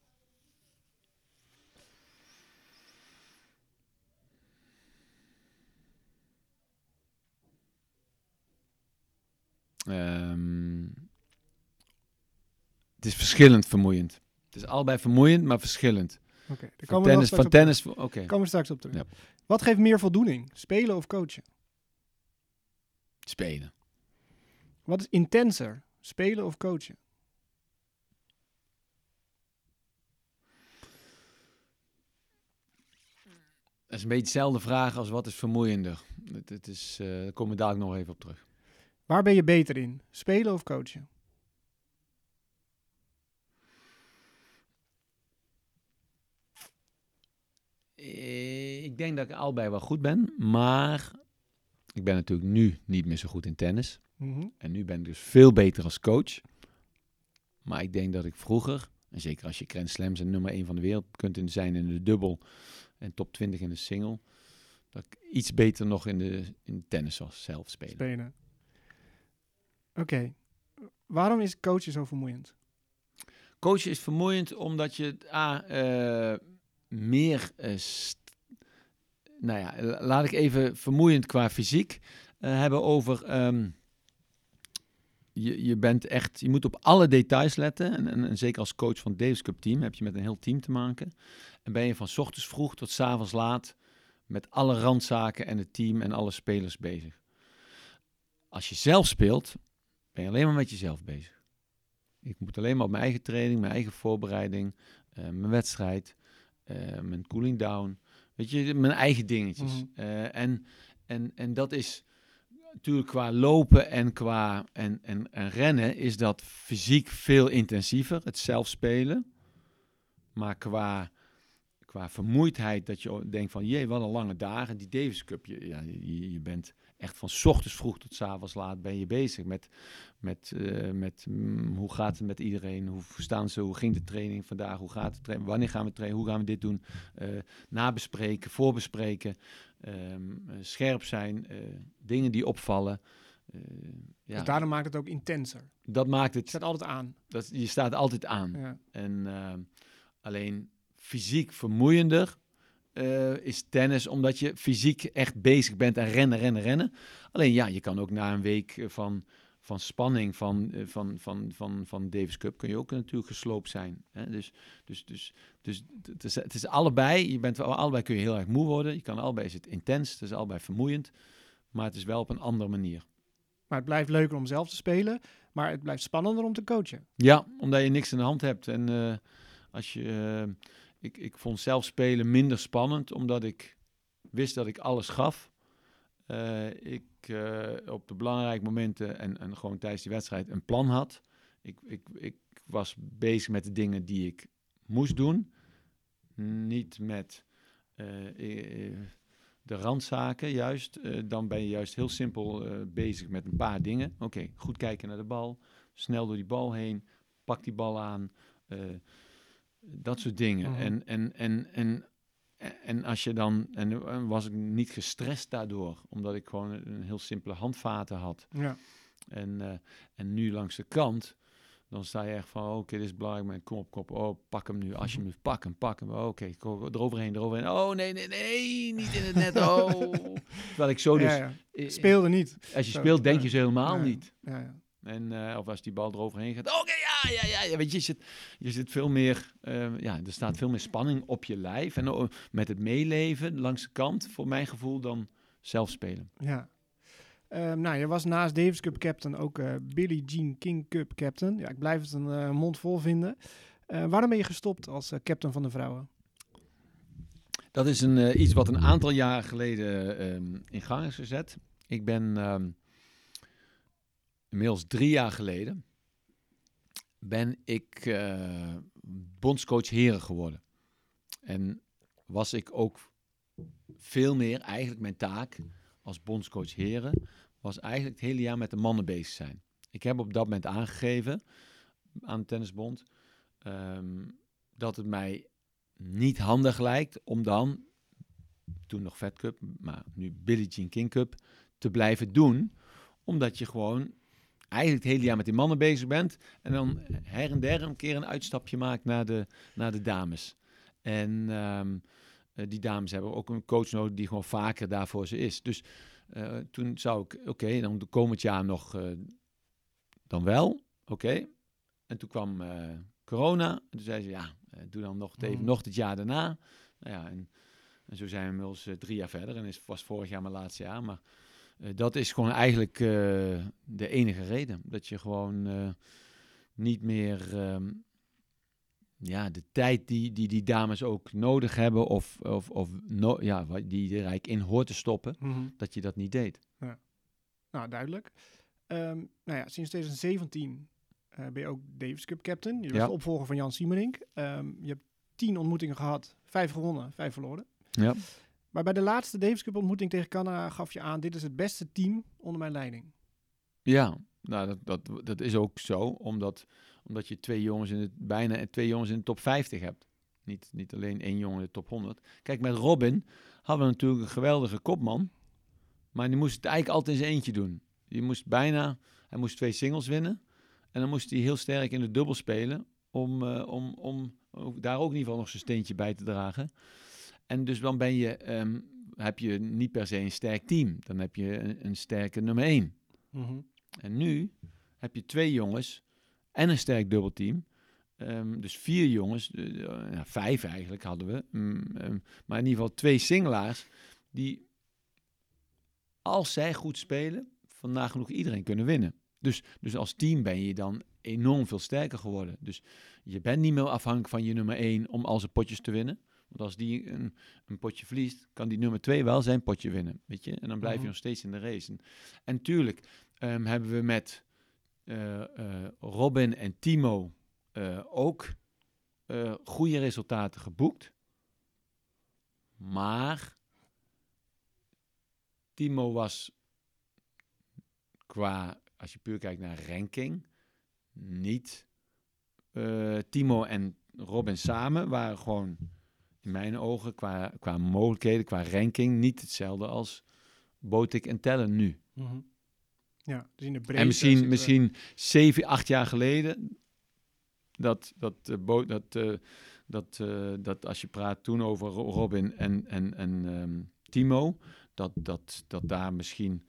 Um, het is verschillend vermoeiend. Het is allebei vermoeiend, maar verschillend. Okay, van tennis, van tennis, oké. Okay. Komen we straks op terug. Ja. Wat geeft meer voldoening, spelen of coachen? Spelen. Wat is intenser, spelen of coachen? Dat is een beetje dezelfde vraag als wat is vermoeiender. Het, het is, uh, daar komen we dadelijk nog even op terug. Waar ben je beter in? Spelen of coachen? Ik denk dat ik allebei wel goed ben, maar ik ben natuurlijk nu niet meer zo goed in tennis. Mhm. En nu ben ik dus veel beter als coach. Maar ik denk dat ik vroeger, en zeker als je Grand Slams en nummer 1 van de wereld kunt zijn in de dubbel en top 20 in de single, dat ik iets beter nog in de, in tennis was zelf spelen. spelen. Oké. Waarom is coachen zo vermoeiend? Coachen is vermoeiend omdat je A, uh, meer... Uh, nou ja, laat ik even vermoeiend qua fysiek uh, hebben over... Um, je, je bent echt, je moet op alle details letten. En, en, zeker als coach van het Davis Cup team heb je met een heel team te maken. En ben je van ochtends vroeg tot avonds laat met alle randzaken en het team en alle spelers bezig. Als je zelf speelt, ben je alleen maar met jezelf bezig. Ik moet alleen maar op mijn eigen training, mijn eigen voorbereiding, uh, mijn wedstrijd, mijn cooling down. Weet je, mijn eigen dingetjes. Mhm. uh, en, en, en dat is natuurlijk qua lopen en qua en, en, en rennen is dat fysiek veel intensiever, het zelf spelen. Maar qua, qua vermoeidheid, dat je denkt van, jee, wat een lange dagen. Die Davis Cup, je, ja, je, je bent echt van ochtends vroeg tot s avonds laat ben je bezig met, met, uh, met mm, hoe gaat het met iedereen, hoe staan ze, hoe ging de training vandaag, hoe gaat het trainen, wanneer gaan we trainen, hoe gaan we dit doen, uh, nabespreken, voorbespreken, um, uh, scherp zijn, dingen die opvallen. ja. Dus daarom maakt het ook intenser. Dat maakt het. Je staat altijd aan. Dat, je staat altijd aan. Ja. En ehm, alleen fysiek vermoeiender uh, is tennis, omdat je fysiek echt bezig bent en rennen, rennen, rennen. Alleen ja, je kan ook na een week van, van spanning van, uh, van, van, van, van Davis Cup, kun je ook natuurlijk gesloopt zijn. Hè? Dus, dus, dus, dus het, is, het is allebei, je bent allebei kun je heel erg moe worden. Je kan allebei is het intens, het is allebei vermoeiend, maar het is wel op een andere manier. Maar het blijft leuker om zelf te spelen, maar het blijft spannender om te coachen. Ja, omdat je niks in de hand hebt. En uh, als je ik, ik vond zelf spelen minder spannend, omdat ik wist dat ik alles gaf. Uh, ik uh, op de belangrijke momenten en, en gewoon tijdens die wedstrijd een plan had. Ik, ik, ik was bezig met de dingen die ik moest doen. Niet met uh, de randzaken, juist. dan ben je juist heel simpel bezig met een paar dingen. Oké, goed kijken naar de bal. Snel door die bal heen. Pak die bal aan. Dat soort dingen. Mhm. En, en, en, en, en als je dan. En was ik niet gestrest daardoor, omdat ik gewoon een heel simpele handvaten had. Ja. En, uh, en nu langs de kant, dan sta je echt van: oké, okay, dit is belangrijk, maar kom op kop. Oh, pak hem nu, alsjeblieft, pak hem, pak hem. Oh, oké, okay, eroverheen, eroverheen. Oh, nee, nee, nee, niet in het net. Oh. Terwijl ik zo dus. Ja, ja. Speelde niet. Als je speelt, denk je ze helemaal niet. Ja, ja. En, uh, of als die bal eroverheen gaat, oké, okay, ja, ja, ja, ja. Weet je, je zit, je zit veel meer, eh, ja, er staat veel meer spanning op je lijf. En oh, met het meeleven langs de kant, voor mijn gevoel, dan zelf spelen. Ja. Ehm, nou, je was naast Davis Cup captain ook uh, Billie Jean King Cup captain. Ja, ik blijf het een uh, mond vol vinden. Uh, waarom ben je gestopt als captain van de vrouwen? Dat is een, iets wat een aantal jaar geleden ehm, in gang is gezet. Ik ben um, inmiddels drie jaar geleden ben ik bondscoach heren geworden. En was ik ook veel meer eigenlijk mijn taak als bondscoach heren was eigenlijk het hele jaar met de mannen bezig zijn. Ik heb op dat moment aangegeven aan de tennisbond um, dat het mij niet handig lijkt om dan, toen nog Fed Cup, maar nu Billie Jean King Cup, te blijven doen. Omdat je gewoon eigenlijk het hele jaar met die mannen bezig bent. En dan her en der een keer een uitstapje maakt naar de, naar de dames. En um, die dames hebben ook een coach nodig die gewoon vaker daarvoor ze is. Dus uh, toen zou ik, oké, okay, dan de komend jaar nog, uh, dan wel, oké. Okay. En toen kwam uh, corona. En toen zei ze, ja, doe dan nog, even, mm. nog dit jaar daarna. Nou ja, en, en zo zijn we inmiddels drie jaar verder. En is, was vorig jaar mijn laatste jaar. Maar dat is gewoon eigenlijk de enige reden. Dat je gewoon niet meer... Um, ja, de tijd die, die die dames ook nodig hebben, of, of, of no, ja, die er eigenlijk in hoort te stoppen, mm -hmm. dat je dat niet deed. Ja. Nou, duidelijk. Um, nou ja, sinds 2017 uh, ben je ook Davis Cup captain. Je was Ja. de opvolger van Jan Siemerink. Um, je hebt tien ontmoetingen gehad, vijf gewonnen, vijf verloren. Ja. Maar bij de laatste Davis Cup ontmoeting tegen Canada gaf je aan, dit is het beste team onder mijn leiding. Ja, nou, dat, dat, dat is ook zo, omdat, omdat je twee jongens in het, bijna twee jongens in de top 50 hebt. Niet, niet alleen één jongen in de top 100. Kijk, met Robin hadden we natuurlijk een geweldige kopman. Maar die moest het eigenlijk altijd in zijn eentje doen. Die moest bijna, hij moest twee singles winnen. En dan moest hij heel sterk in de dubbel spelen. Om, uh, om, om daar ook in ieder geval nog zijn steentje bij te dragen. En dus dan ben je, um, heb je niet per se een sterk team. Dan heb je een, een sterke nummer 1. Mm -hmm. En nu heb je twee jongens en een sterk dubbelteam. Um, dus vier jongens, uh, ja, vijf eigenlijk hadden we. Um, um, maar in ieder geval twee singelaars die, als zij goed spelen, vandaag genoeg iedereen kunnen winnen. Dus, dus als team ben je dan enorm veel sterker geworden. Dus je bent niet meer afhankelijk van je nummer één om al zijn potjes te winnen. Want als die een, een potje verliest, kan die nummer twee wel zijn potje winnen. Weet je? En dan blijf je -hmm. nog steeds in de race. En, en tuurlijk um, hebben we met uh, uh, Robin en Timo uh, ook goede resultaten geboekt. Maar Timo was qua, als je puur kijkt naar ranking, niet. Timo en Robin samen waren gewoon in mijn ogen qua, qua mogelijkheden, qua ranking, niet hetzelfde als Botik en Tellen nu. Mm -hmm. Ja, dus in de breedte en misschien, misschien zeven, acht jaar geleden, dat, dat, uh, bo- dat, uh, dat, uh, dat als je praat toen over Robin en, en, en um, Timo, dat, dat, dat daar misschien,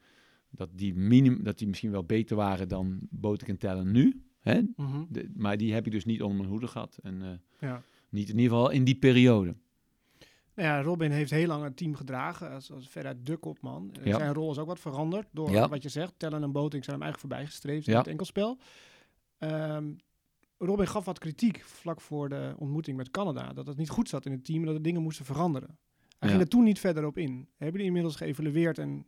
dat die, minim, dat die misschien wel beter waren dan Botik en Tellen nu. Hè? De, maar die heb ik dus niet onder mijn hoede gehad. En ja. niet in ieder geval in die periode. Nou ja, Robin heeft heel lang het team gedragen als, als veruit de kopman. Ja. Zijn rol is ook wat veranderd door Ja. wat je zegt. Tellen en Boting zijn hem eigenlijk voorbijgestreefd in Ja. het enkelspel. Ehm, Robin gaf wat kritiek vlak voor de ontmoeting met Canada. Dat het niet goed zat in het team en dat er dingen moesten veranderen. Hij ging er toen niet verder op in. Hebben jullie inmiddels geëvalueerd en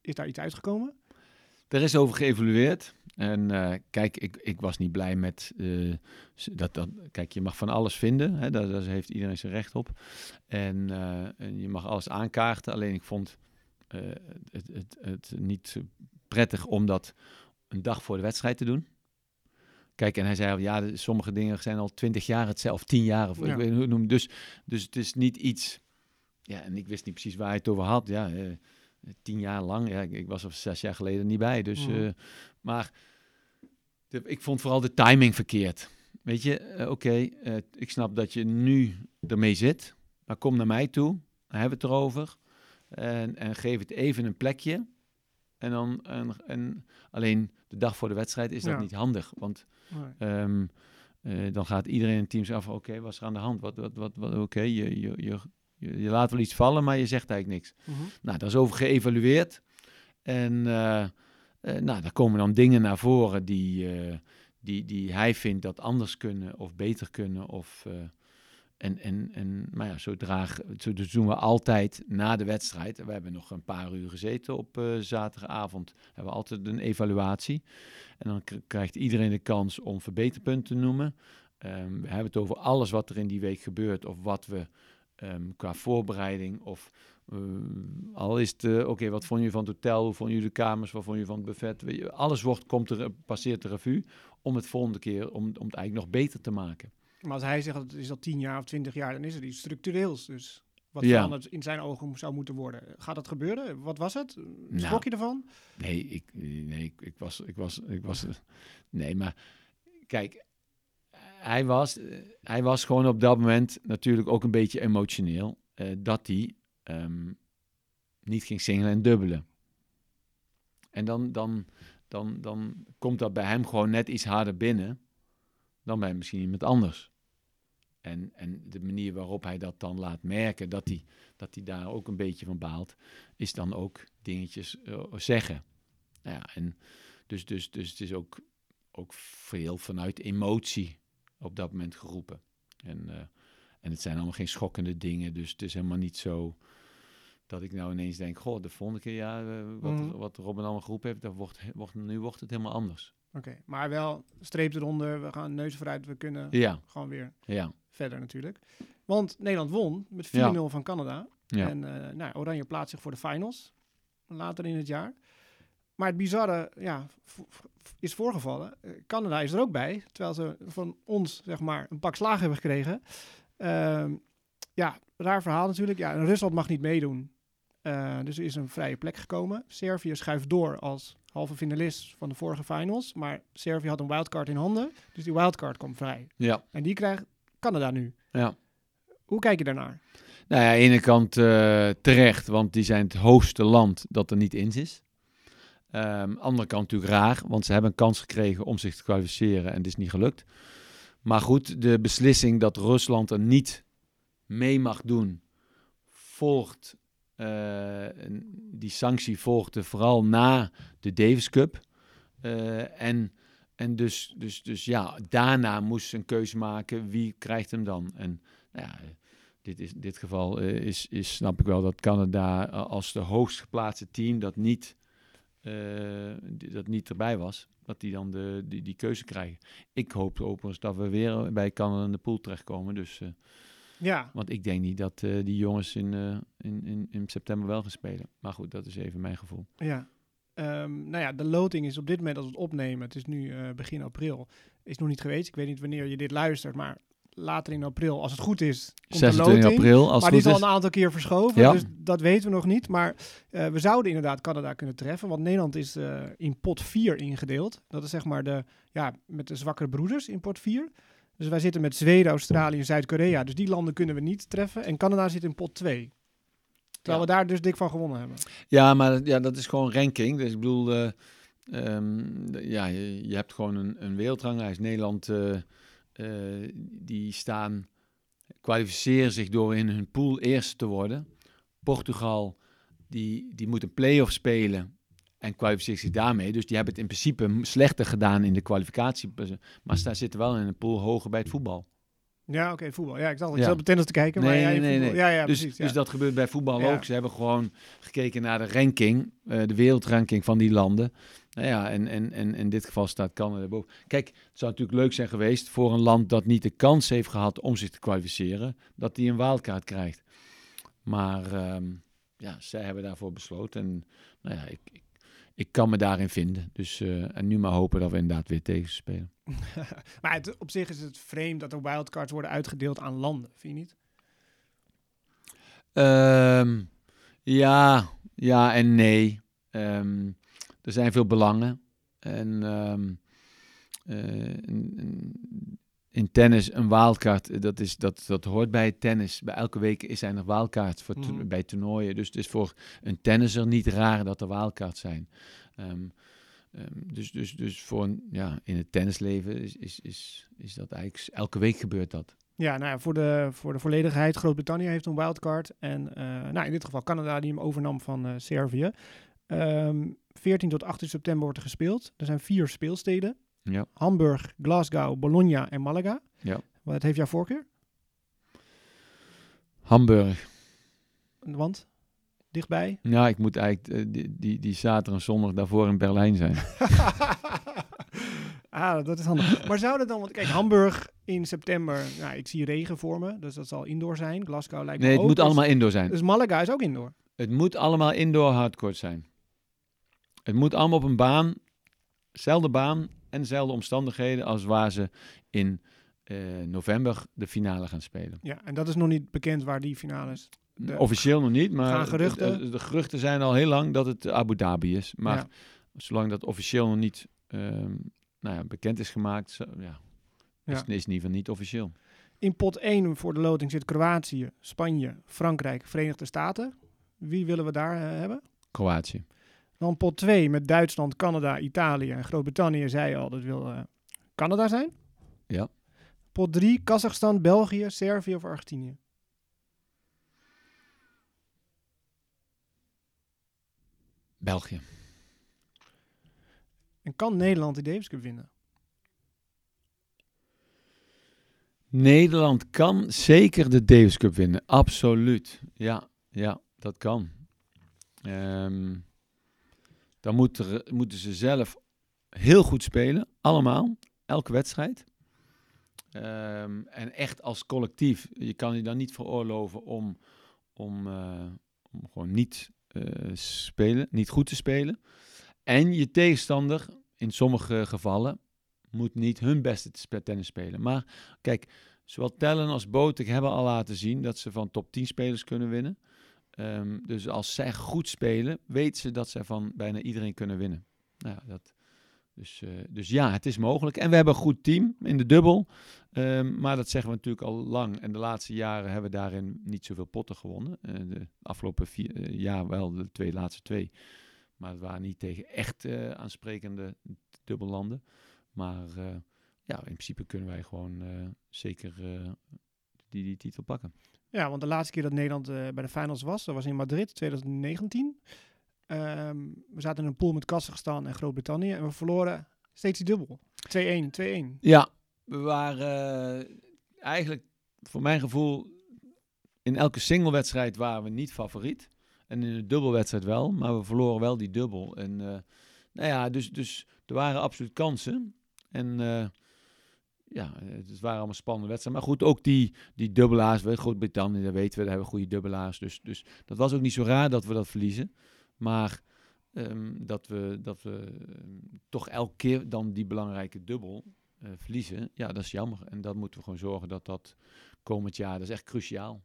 is daar iets uitgekomen? Er is over geëvalueerd. En uh, kijk, ik, ik was niet blij met uh, dat, dat. Kijk, je mag van alles vinden. Hè, daar, daar heeft iedereen zijn recht op. En, uh, en je mag alles aankaarten. Alleen ik vond eh, het, het, het niet prettig om dat een dag voor de wedstrijd te doen. Kijk, en hij zei, ja, sommige dingen zijn al twintig jaar hetzelfde, tien jaar. Of, Ja. ik weet niet hoe het noemen. Dus, dus het is niet iets... Ja, en ik wist niet precies waar hij het over had. Ja, eh, tien jaar lang. Ja, ik, ik was er zes jaar geleden niet bij. Dus, Mhm. uh, maar de, ik vond vooral de timing verkeerd. Weet je, uh, oké, okay, uh, ik snap dat je nu ermee zit. Maar kom naar mij toe. Dan hebben we het erover. En, en geef het even een plekje. En, dan, en, en alleen de dag voor de wedstrijd is dat Ja. niet handig. Want Nee. Ehm, eh, dan gaat iedereen in het team van, oké, wat is er aan de hand? Wat, wat, wat, wat, oké, je, je, je, je, je laat wel iets vallen, maar je zegt eigenlijk niks. Mhm. Nou, daar is over geëvalueerd. En eh, eh, nou, daar komen dan dingen naar voren die, eh, die, die hij vindt dat anders kunnen of beter kunnen. Of, en, en, en, maar ja, zo, draag, zo dus doen we altijd na de wedstrijd. We hebben nog een paar uur gezeten op eh, zaterdagavond. Hebben we altijd een evaluatie. En dan krijgt iedereen de kans om verbeterpunten te noemen. Ehm, we hebben het over alles wat er in die week gebeurt. Of wat we ehm, qua voorbereiding of eh, al is het, eh, oké, wat vond je van het hotel? Hoe vond je de kamers? Wat vond je van het buffet? Weet je, alles wordt, komt er, passeert de revue om het volgende keer, om, om het eigenlijk nog beter te maken. Maar als hij zegt dat het is al tien jaar of twintig jaar, dan is er iets structureels. Dus wat Ja. in zijn ogen zou moeten worden. Gaat dat gebeuren? Wat was het? Nou. Schrok je ervan? Nee, ik, nee, ik, ik was, ik was, ik was, nee, maar kijk, hij was, eh, hij was gewoon op dat moment natuurlijk ook een beetje emotioneel eh, dat hij ehm, niet ging singelen en dubbelen. En dan, dan, dan, dan komt dat bij hem gewoon net iets harder binnen dan bij misschien iemand anders. En, en de manier waarop hij dat dan laat merken, dat hij, dat hij daar ook een beetje van baalt, is dan ook dingetjes eh, zeggen. Nou ja, en dus, dus, dus het is ook, ook veel vanuit emotie op dat moment geroepen. En, eh, en het zijn allemaal geen schokkende dingen, dus het is helemaal niet zo dat ik nou ineens denk, goh, de volgende keer, ja, eh, wat, Mhm. wat Robin allemaal geroepen heeft, dat wordt, wordt, nu wordt het helemaal anders. Oké, maar wel streep eronder. We gaan neus vooruit. We kunnen Ja, gewoon weer ja, verder natuurlijk. Want Nederland won met 4-0 Ja. van Canada. En eh, nou, Oranje plaatst zich voor de finals later in het jaar. Maar het bizarre ja, is voorgevallen. Eh, Canada is er ook bij, terwijl ze van ons zeg maar een pak slaag hebben gekregen. Ehm, ja, raar verhaal natuurlijk. Ja, en Rusland mag niet meedoen. Eh, dus er is een vrije plek gekomen. Servië schuift door als halve finalist van de vorige finals. Maar Servië had een wildcard in handen. Dus die wildcard kwam vrij. ja, En die krijgt Canada nu. ja. Hoe kijk je daarnaar? Nou ja, aan de ene kant eh, terecht, want die zijn het hoogste land dat er niet in is. Ehm andere kant natuurlijk raar, want ze hebben een kans gekregen om zich te kwalificeren en het is niet gelukt. Maar goed, de beslissing dat Rusland er niet mee mag doen, volgt, eh, die sanctie volgde vooral na de Davis Cup. Eh, en en dus, dus, dus ja, daarna moest ze een keuze maken, wie krijgt hem dan? En nou ja, dit is, in dit geval eh, is, is, snap ik wel dat Canada als de hoogst geplaatste team dat niet, die- dat niet erbij was, dat die dan de, die, die keuze krijgen. Ik hoop overigens dat we weer bij Canada in de pool terechtkomen. Dus, eh, Ja, want ik denk niet dat eh, die jongens in, eh, in, in, in september wel gaan spelen. Maar goed, dat is even mijn gevoel. Ja. Ehm, nou ja, de loting is op dit moment als we het opnemen, het is nu eh, begin april, is nog niet geweest. Ik weet niet wanneer je dit luistert, maar later in april, als het goed is, komt de 26 loting. april, als maar het die is al is. een aantal keer verschoven, Ja. dus dat weten we nog niet. Maar eh, we zouden inderdaad Canada kunnen treffen, want Nederland is eh, in pot 4 ingedeeld. Dat is zeg maar de, ja, met de zwakkere broeders in pot 4. Dus wij zitten met Zweden, Australië en Zuid-Korea. Dus die landen kunnen we niet treffen. En Canada zit in pot 2. Terwijl we daar dus dik van gewonnen hebben. Ja, maar dat- ja, dat is gewoon ranking. Dus ik bedoel, eh, ehm, ja, je, je hebt gewoon een, een wereldranglijst. Nederland, eh, die staan, kwalificeren zich door in hun pool eerst te worden. Portugal, die, die moet een play-off spelen en kwalificeert zich daarmee. Dus die hebben het in principe slechter gedaan in de kwalificatie. Maar ze zitten wel in een pool hoger bij het voetbal. Ja, oké, voetbal. Ja, ik dacht, ik Ja. zat op tennis te kijken. maar Nee, jij nee, nee. Ja, ja, dus, precies. dus dat gebeurt bij voetbal ook. Ze hebben gewoon gekeken naar de ranking, eh, de wereldranking van die landen. Nou ja, en, en, en in dit geval staat Canada boven. Kijk, het zou natuurlijk leuk zijn geweest voor een land dat niet de kans heeft gehad om zich te kwalificeren, dat die een wildcard krijgt. Maar ehm, ja, zij hebben daarvoor besloten. En nou ja, ik, ik, ik kan me daarin vinden. Dus, eh, en nu maar hopen dat we inderdaad weer tegen spelen. maar het, op zich is het vreemd dat er wildcards worden uitgedeeld aan landen, vind je niet? Ehm, ja, ja en nee. Ehm, er zijn veel belangen. En, ehm, eh, in tennis een wildcard, dat, is, dat, dat hoort bij tennis. Bij elke week is er nog wildcard voor to- Mhm. bij toernooien. Dus het is voor een tennisser niet raar dat er wildcards zijn. Ehm, dus, dus, dus voor een, ja, in het tennisleven is, is, is, is dat eigenlijk elke week gebeurt dat. Ja, nou ja, voor de, voor de volledigheid, Groot-Brittannië heeft een wildcard. En eh, nou, in dit geval Canada die hem overnam van eh, Servië. Ehm 14 tot 18 september wordt er gespeeld. Er zijn vier speelsteden. Ja. Hamburg, Glasgow, Bologna en Malaga. Ja. Wat heeft jouw voorkeur? Hamburg. Want? Dichtbij? Ja, ik moet eigenlijk eh, die, die, die zaterdag en zondag daarvoor in Berlijn zijn. ah, dat is handig. Maar zou dat dan, want kijk, Hamburg in september, nou, ik zie regen voor me, dus dat zal indoor zijn. Glasgow lijkt me Nee, het ook. moet dus- allemaal indoor zijn. Dus Malaga is ook indoor. Het moet allemaal indoor hardcourt zijn. Het moet allemaal op een baan, dezelfde baan en dezelfde omstandigheden als waar ze in eh, november de finale gaan spelen. Ja, en dat is nog niet bekend waar die finales. De- Officieel nog niet, maar geruchten? De, de geruchten zijn al heel lang dat het Abu Dhabi is. Maar Ja. zolang dat officieel nog niet ehm, nou ja, bekend is gemaakt, zo- ja, Ja. is, is in ieder geval niet officieel. In pot 1 voor de loting zit Kroatië, Spanje, Frankrijk, Verenigde Staten. Wie willen we daar eh, hebben? Kroatië. Dan pot 2 met Duitsland, Canada, Italië en Groot-Brittannië, zei al, dat wil eh, Canada zijn. Ja. Pot 3, Kazachstan, België, Servië of Argentinië. België. En kan Nederland de Davis Cup winnen? Nederland kan zeker de Davis Cup winnen. Absoluut. Ja, ja dat kan. Ehm, dan moet er, moeten ze zelf heel goed spelen. Allemaal. Elke wedstrijd. Ehm, en echt als collectief. Je kan je dan niet veroorloven om, om, eh, om gewoon niet spelen, niet goed te spelen. En je tegenstander, in sommige gevallen, moet niet hun beste tennis spelen. Maar kijk, zowel Tellen als Botek hebben al laten zien dat ze van top 10 spelers kunnen winnen. Ehm, dus als zij goed spelen, weten ze dat zij van bijna iedereen kunnen winnen. Nou, dat, dus, eh, dus ja, het is mogelijk. En we hebben een goed team in de dubbel. Ehm, maar dat zeggen we natuurlijk al lang. En de laatste jaren hebben we daarin niet zoveel potten gewonnen. Eh, de afgelopen vier eh, jaar wel, de twee laatste twee. Maar het waren niet tegen echt eh, aansprekende dubbellanden. Maar ja, in principe kunnen wij gewoon zeker die, die titel pakken. Ja, want de laatste keer dat Nederland bij de finals was, dat was in Madrid 2019. Ehm, we zaten in een pool met Kazachstan en Groot-Brittannië en we verloren steeds die dubbel. 2-1, 2-1. Ja, we waren eh, eigenlijk voor mijn gevoel in elke singlewedstrijd waren we niet favoriet. En in de dubbelwedstrijd wel, maar we verloren wel die dubbel. En eh, nou ja, dus, dus er waren absoluut kansen. En eh, ja, het waren allemaal spannende wedstrijden. Maar goed, ook die, die dubbelaars, Groot-Brittannië, dat weten we, daar hebben we goede dubbelaars. Dus, dus dat was ook niet zo raar dat we dat verliezen. Maar ehm, dat we, dat we ehm, toch elke keer dan die belangrijke dubbel eh, verliezen, ja, dat is jammer. En dat moeten we gewoon zorgen dat dat komend jaar, dat is echt cruciaal.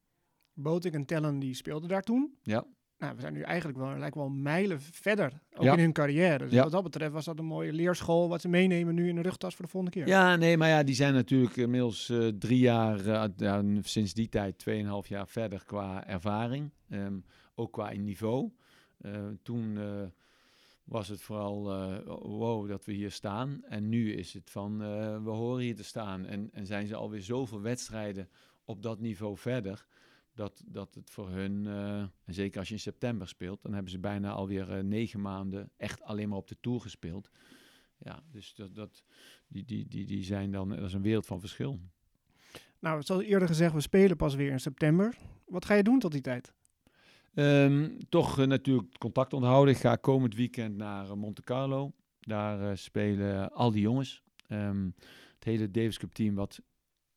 Botik en Tellen die speelden daar toen. Ja. Nou, we zijn nu eigenlijk wel, lijkt wel mijlen verder, ook Ja. in hun carrière. Dus Ja. wat dat betreft was dat een mooie leerschool wat ze meenemen nu in de rugtas voor de volgende keer. Ja, nee, maar ja, die zijn natuurlijk inmiddels eh, drie jaar, eh, ja, sinds die tijd, tweeënhalf jaar verder qua ervaring. Ehm, ook qua niveau. Toen was het vooral, eh, wow, dat we hier staan. En nu is het van, eh, we horen hier te staan. En, en zijn ze alweer zoveel wedstrijden op dat niveau verder. Dat, dat het voor hun, eh, en zeker als je in september speelt, dan hebben ze bijna alweer negen maanden echt alleen maar op de Tour gespeeld. Ja, dus dat, dat, die, die, die, die zijn dan, dat is een wereld van verschil. Nou, zoals eerder gezegd, we spelen pas weer in september. Wat ga je doen tot die tijd? Ehm, toch eh, natuurlijk contact onderhouden. Ik ga komend weekend naar eh, Monte Carlo. Daar eh, spelen al die jongens. Ehm, het hele Davis Cup team wat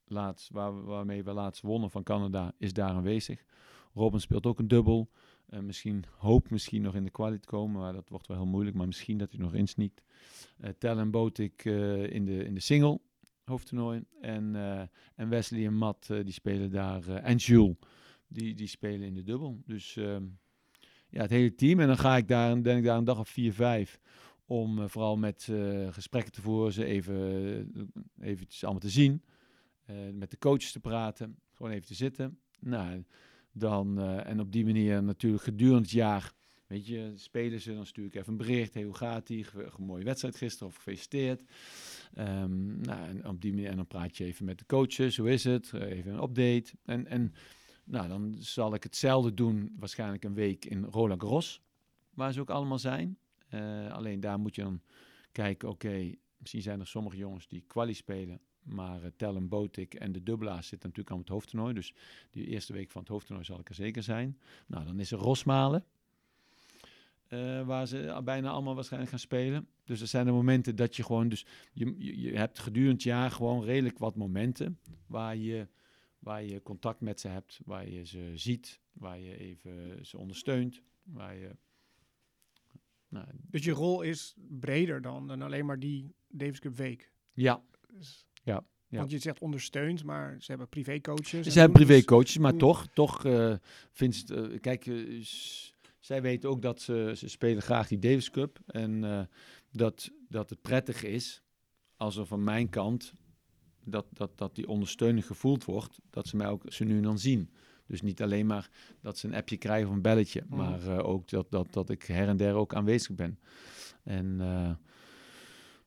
laatst, waar, waarmee we laatst wonnen van Canada is daar aanwezig. Robin speelt ook een dubbel. Eh, misschien hoopt misschien nog in de quali te komen, maar dat wordt wel heel moeilijk. Maar misschien dat hij nog insneakt. Uh, Tel en Botik in, de, in de single hoofdtoernooi. En, en Wesley en Matt die spelen daar. en Jules die, die spelen in de dubbel. Dus ehm, ja, het hele team. En dan ga ik daar, ben ik daar een dag of vier, vijf. Om eh, vooral met eh, gesprekken te voeren, ze even, uh, allemaal te zien. met de coaches te praten, gewoon even te zitten. Nou, dan, en op die manier natuurlijk gedurende het jaar, weet je, spelen ze, dan stuur ik even een bericht, hey, hoe gaat die? Ge- mooie wedstrijd gisteren of gefeliciteerd. Ehm, nou, en op die manier, en dan praat je even met de coaches, hoe is het? Even een update. En, en nou, dan zal ik hetzelfde doen, waarschijnlijk een week in Roland Garros, waar ze ook allemaal zijn. Eh, alleen daar moet je dan kijken, oké, misschien zijn er sommige jongens die kwalie spelen, maar uh, Tellen, Botik en de dubbelaars zitten natuurlijk aan het hoofdtoernooi. Dus die eerste week van het hoofdtoernooi zal ik er zeker zijn. Nou, dan is er Rosmalen. eh, waar ze bijna allemaal waarschijnlijk gaan spelen. Dus er zijn de momenten dat je gewoon... Dus je, je, hebt gedurende het jaar gewoon redelijk wat momenten... waar je, waar je contact met ze hebt, waar je ze ziet... waar je even ze ondersteunt, waar je... Nou, Dus je rol is breder dan, dan alleen maar die Davis Cup week. ja, Dus- Ja, ja. Want je zegt ondersteund, maar ze hebben privécoaches. Ze hebben privécoaches, maar toch, toch eh vindt het, eh, kijk, eh, zij weten ook dat ze, ze spelen graag die Davis Cup. En dat, dat het prettig is als er van mijn kant dat, dat, dat die ondersteuning gevoeld wordt, dat ze mij ook ze nu en dan zien. Dus niet alleen maar dat ze een appje krijgen of een belletje, Mhm. maar eh, ook dat, dat, dat ik her en der ook aanwezig ben. En eh,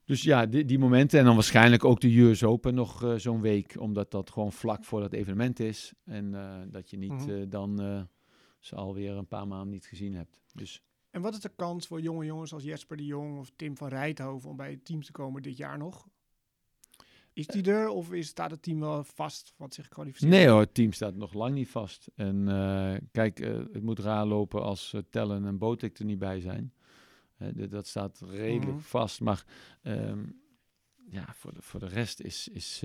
dus ja, die, die momenten. En dan waarschijnlijk ook de US Open nog eh, zo'n week. Omdat dat gewoon vlak voor dat evenement is. En dat je niet Mhm. eh, dan ze alweer een paar maanden niet gezien hebt. Dus En wat is de kans voor jonge jongens als Jesper de Jong of Tim van Rijthoven om bij het team te komen dit jaar nog? Is die er of is, staat het team wel vast wat zich kwalificeert? nee hoor, het team staat nog lang niet vast. En eh, kijk, eh, het moet raar lopen als eh, Tellen en Botik er niet bij zijn. Dat staat redelijk Mhm. vast. Maar ehm, ja, voor de, voor de rest is, is,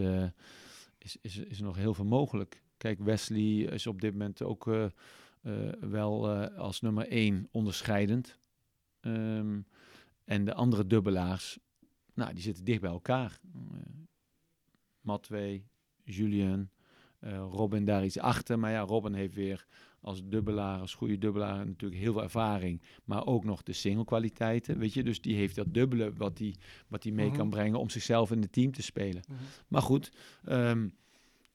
is, is, is er nog heel veel mogelijk. Kijk, Wesley is op dit moment ook wel als nummer één onderscheidend. Ehm, en de andere dubbelaars, nou, die zitten dicht bij elkaar. Uh, Matwee, Julian, eh, Robin daar iets achter. Maar ja, Robin heeft weer als dubbelaar, als goede dubbelaar natuurlijk heel veel ervaring. Maar ook nog de single kwaliteiten, weet je. Dus die heeft dat dubbele wat hij wat die mee Mhm. kan brengen om zichzelf in het team te spelen. Mhm. Maar goed, ehm,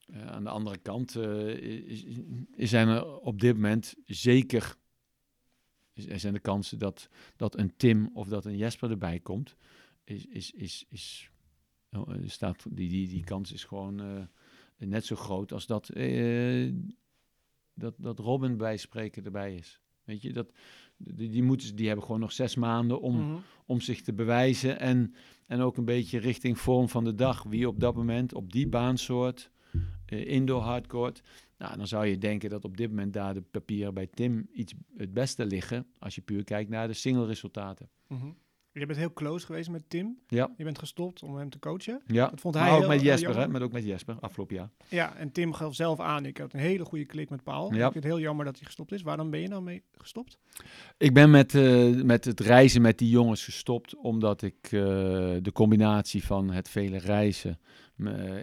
eh, aan de andere kant eh, is, is- zijn er op dit moment zeker is- er zijn de kansen dat, dat een Tim of dat een Jesper erbij komt. Is, is, is, is, staat, die, die, die kans is gewoon eh, net zo groot als dat, eh, dat, dat Robin bij spreken erbij is. Weet je, dat, die, die, moeten, die hebben gewoon nog zes maanden om, Mhm. om zich te bewijzen. En, en ook een beetje richting vorm van de dag. Wie op dat moment op die baansoort, eh, indoor hardcourt. Nou, dan zou je denken dat op dit moment daar de papieren bij Tim iets het beste liggen. Als je puur kijkt naar de single resultaten. Mhm. Je bent heel close geweest met Tim. Ja, Je bent gestopt om hem te coachen. ja. Dat vond Maar hij ook heel- met Jesper, hè? Maar ook met Jesper, afgelopen jaar. Ja, en Tim gaf zelf aan, ik had een hele goede klik met Paul. Ja. Ik vind het heel jammer dat hij gestopt is. Waarom ben je nou mee gestopt? Ik ben met, eh, met het reizen met die jongens gestopt, omdat ik eh, de combinatie van het vele reizen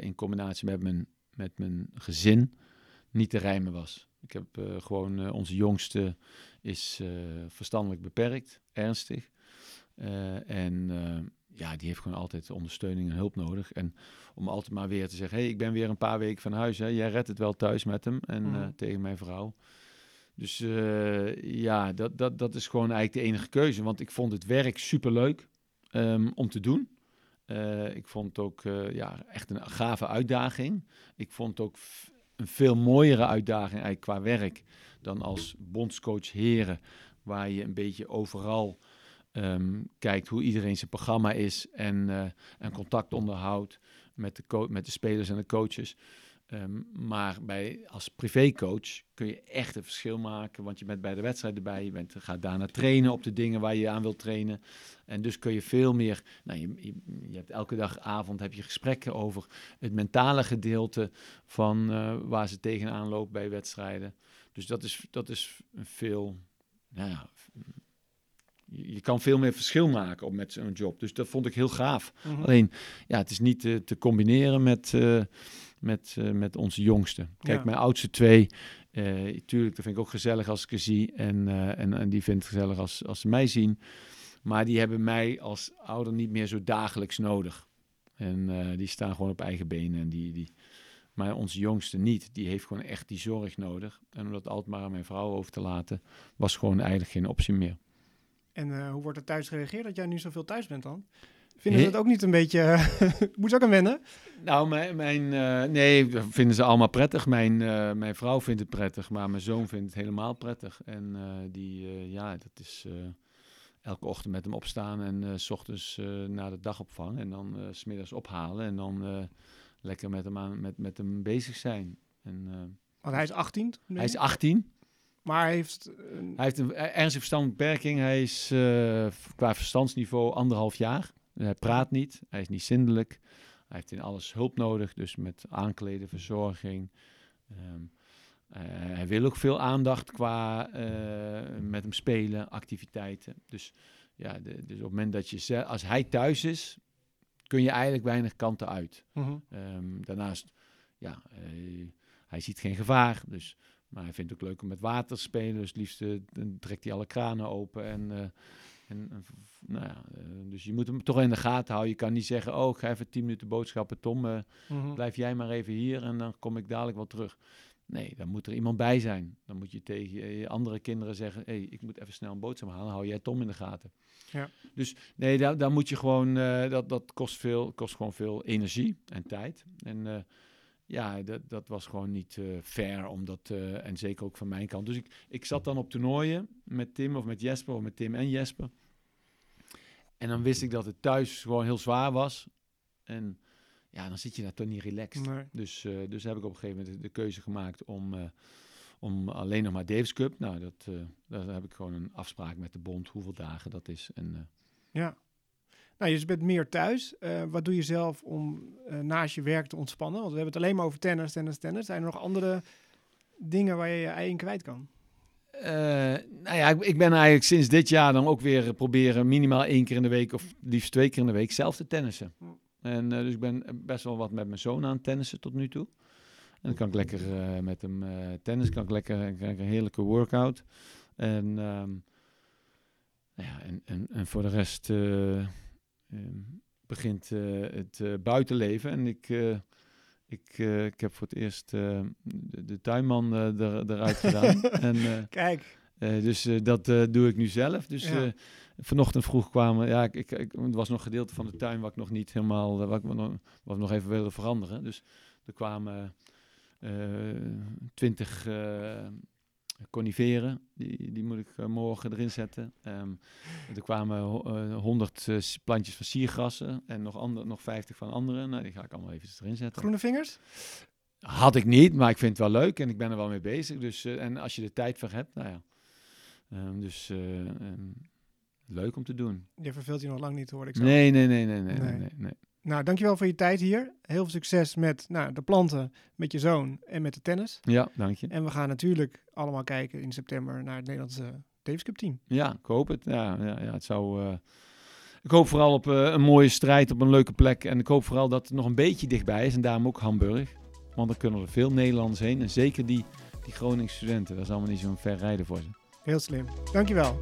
in combinatie met mijn, met mijn gezin niet te rijmen was. Ik heb eh, gewoon, onze jongste is verstandelijk beperkt, ernstig. Eh, en eh, ja, die heeft gewoon altijd ondersteuning en hulp nodig. En om altijd maar weer te zeggen, hey, ik ben weer een paar weken van huis. Hè. Jij redt het wel thuis met hem en eh, Mhm. tegen mijn vrouw. Dus eh, ja, dat, dat, dat is gewoon eigenlijk de enige keuze. Want ik vond het werk superleuk ehm, om te doen. Eh, ik vond het ook eh, ja, echt een gave uitdaging. Ik vond het ook een veel mooiere uitdaging eigenlijk qua werk dan als bondscoach heren, waar je een beetje overal ehm, kijkt hoe iedereen zijn programma is en, en contact onderhoudt met de, met de spelers en de coaches. Ehm, maar bij, als privécoach kun je echt een verschil maken, want je bent bij de wedstrijd erbij, je bent, gaat daarna trainen op de dingen waar je aan wilt trainen. En dus kun je veel meer, nou, je, je, hebt elke dag avond heb je gesprekken over het mentale gedeelte van eh, waar ze tegenaan lopen bij wedstrijden. Dus dat is, dat is veel, nou ja, je, kan veel meer verschil maken op met zo'n job. Dus dat vond ik heel gaaf. Mhm. Alleen, ja, het is niet eh, te combineren met, eh, met, eh, met onze jongste. Kijk, Ja. mijn oudste twee, tuurlijk, dat vind ik ook gezellig als ik ze zie. En, en, en die vindt het gezellig als, als ze mij zien. Maar die hebben mij als ouder niet meer zo dagelijks nodig. En die staan gewoon op eigen benen. En die, die, Maar onze jongste niet. Die heeft gewoon echt die zorg nodig. En om dat altijd maar aan mijn vrouw over te laten, was gewoon eigenlijk geen optie meer. En eh, hoe wordt er thuis gereageerd dat jij nu zoveel thuis bent dan? Vinden ze het ook niet een beetje... Moet ze ook aan wennen? Nou, mijn... mijn uh, nee, vinden ze allemaal prettig. Mijn, uh, mijn vrouw vindt het prettig, maar mijn zoon vindt het helemaal prettig. En die, ja, dat is elke ochtend met hem opstaan en s ochtends naar de dagopvang. En dan s smiddags ophalen en dan lekker met hem, aan, met, met hem bezig zijn. En, Want hij is 18? Hij is 18. Maar hij heeft... Een... Hij heeft een ernstige verstandbeperking. Hij is qua verstandsniveau anderhalf jaar. Hij praat niet, hij is niet zindelijk. Hij heeft in alles hulp nodig, dus met aankleden, verzorging. Um, uh, hij wil ook veel aandacht qua uh, met hem spelen, activiteiten. Dus ja, de, dus op het moment dat je als hij thuis is, kun je eigenlijk weinig kanten uit. -huh. um, daarnaast, ja, hij ziet geen gevaar, dus, maar hij vindt het ook leuk om met water te spelen. Dus het liefst trekt hij alle kranen open en en, nou ja, uh, dus je moet hem toch in de gaten houden. Je kan niet zeggen, oh, ik ga even tien minuten boodschappen. Tom, uh, mm -hmm. blijf jij maar even hier en dan kom ik dadelijk wel terug. Nee, dan moet er iemand bij zijn. Dan moet je tegen je andere kinderen zeggen, hey, ik moet even snel een boodschap halen. Hou jij Tom in de gaten. Ja. Dus nee, daar, daar moet je gewoon, uh, dat, dat kost, veel, kost gewoon veel energie en tijd. En ja, dat, dat was gewoon niet uh, fair, omdat, uh, en zeker ook van mijn kant. Dus ik, ik zat dan op toernooien met Tim of met Jesper, of met Tim en Jesper. En dan wist ik dat het thuis gewoon heel zwaar was. En ja, dan zit je daar toch niet relaxed. Nee. Dus, uh, dus heb ik op een gegeven moment de keuze gemaakt om, om alleen nog maar Davis Cup. Nou, dat, daar heb ik gewoon een afspraak met de bond, hoeveel dagen dat is. En, ja. Nou, je bent meer thuis. Uh, wat doe je zelf om uh, naast je werk te ontspannen? Want we hebben het alleen maar over tennis, tennis, tennis. Zijn er nog andere dingen waar je je ei in kwijt kan? Uh, nou ja, ik, ik, ben eigenlijk sinds dit jaar dan ook weer proberen minimaal één keer in de week of liefst twee keer in de week zelf te tennissen. Hm. En dus ik ben best wel wat met mijn zoon aan het tennissen tot nu toe. En dan kan ik lekker met hem tennis, kan ik lekker kan ik een heerlijke workout. En, um, nou ja, en, en, en voor de rest Ehm, begint uh, het uh, buitenleven. En ik, uh, ik, ik heb voor het eerst de, de, tuinman er, eruit gedaan. en, Kijk. dus dat doe ik nu zelf. Dus ja. vanochtend vroeg kwamen, ja, ik, ik, ik, er was nog gedeelte van de tuin wat ik nog niet helemaal, wat ik nog, wat nog even wilde veranderen. Dus er kwamen twintig coniferen. Die, die moet ik uh, morgen erin zetten. Um, er kwamen uh, 100 uh, plantjes van siergrassen en nog, ander, nog 50 van andere. Nou, die ga ik allemaal even erin zetten. Groene vingers? Had ik niet, maar ik vind het wel leuk en ik ben er wel mee bezig. Dus, uh, en als je er tijd voor hebt, nou ja. Um, dus um, leuk om te doen. Je verveelt je nog lang niet, hoor ik zo. Nee, nee, nee, nee, nee, nee. nee, nee. Nou, dankjewel voor je tijd hier. Heel veel succes met nou, de planten, met je zoon en met de tennis. Ja, dank je. En we gaan natuurlijk allemaal kijken in september naar het Nederlandse Davis Cup team. Ja, ik hoop het. Ja, ja, ja het zou... Uh... Ik hoop vooral op uh, een mooie strijd op een leuke plek. En ik hoop vooral dat het nog een beetje dichtbij is. En daarom ook Hamburg. Want dan kunnen er veel Nederlanders heen. En zeker die, die Groningse studenten. Dat is allemaal niet zo'n ver rijden voor ze. Heel slim. Dankjewel.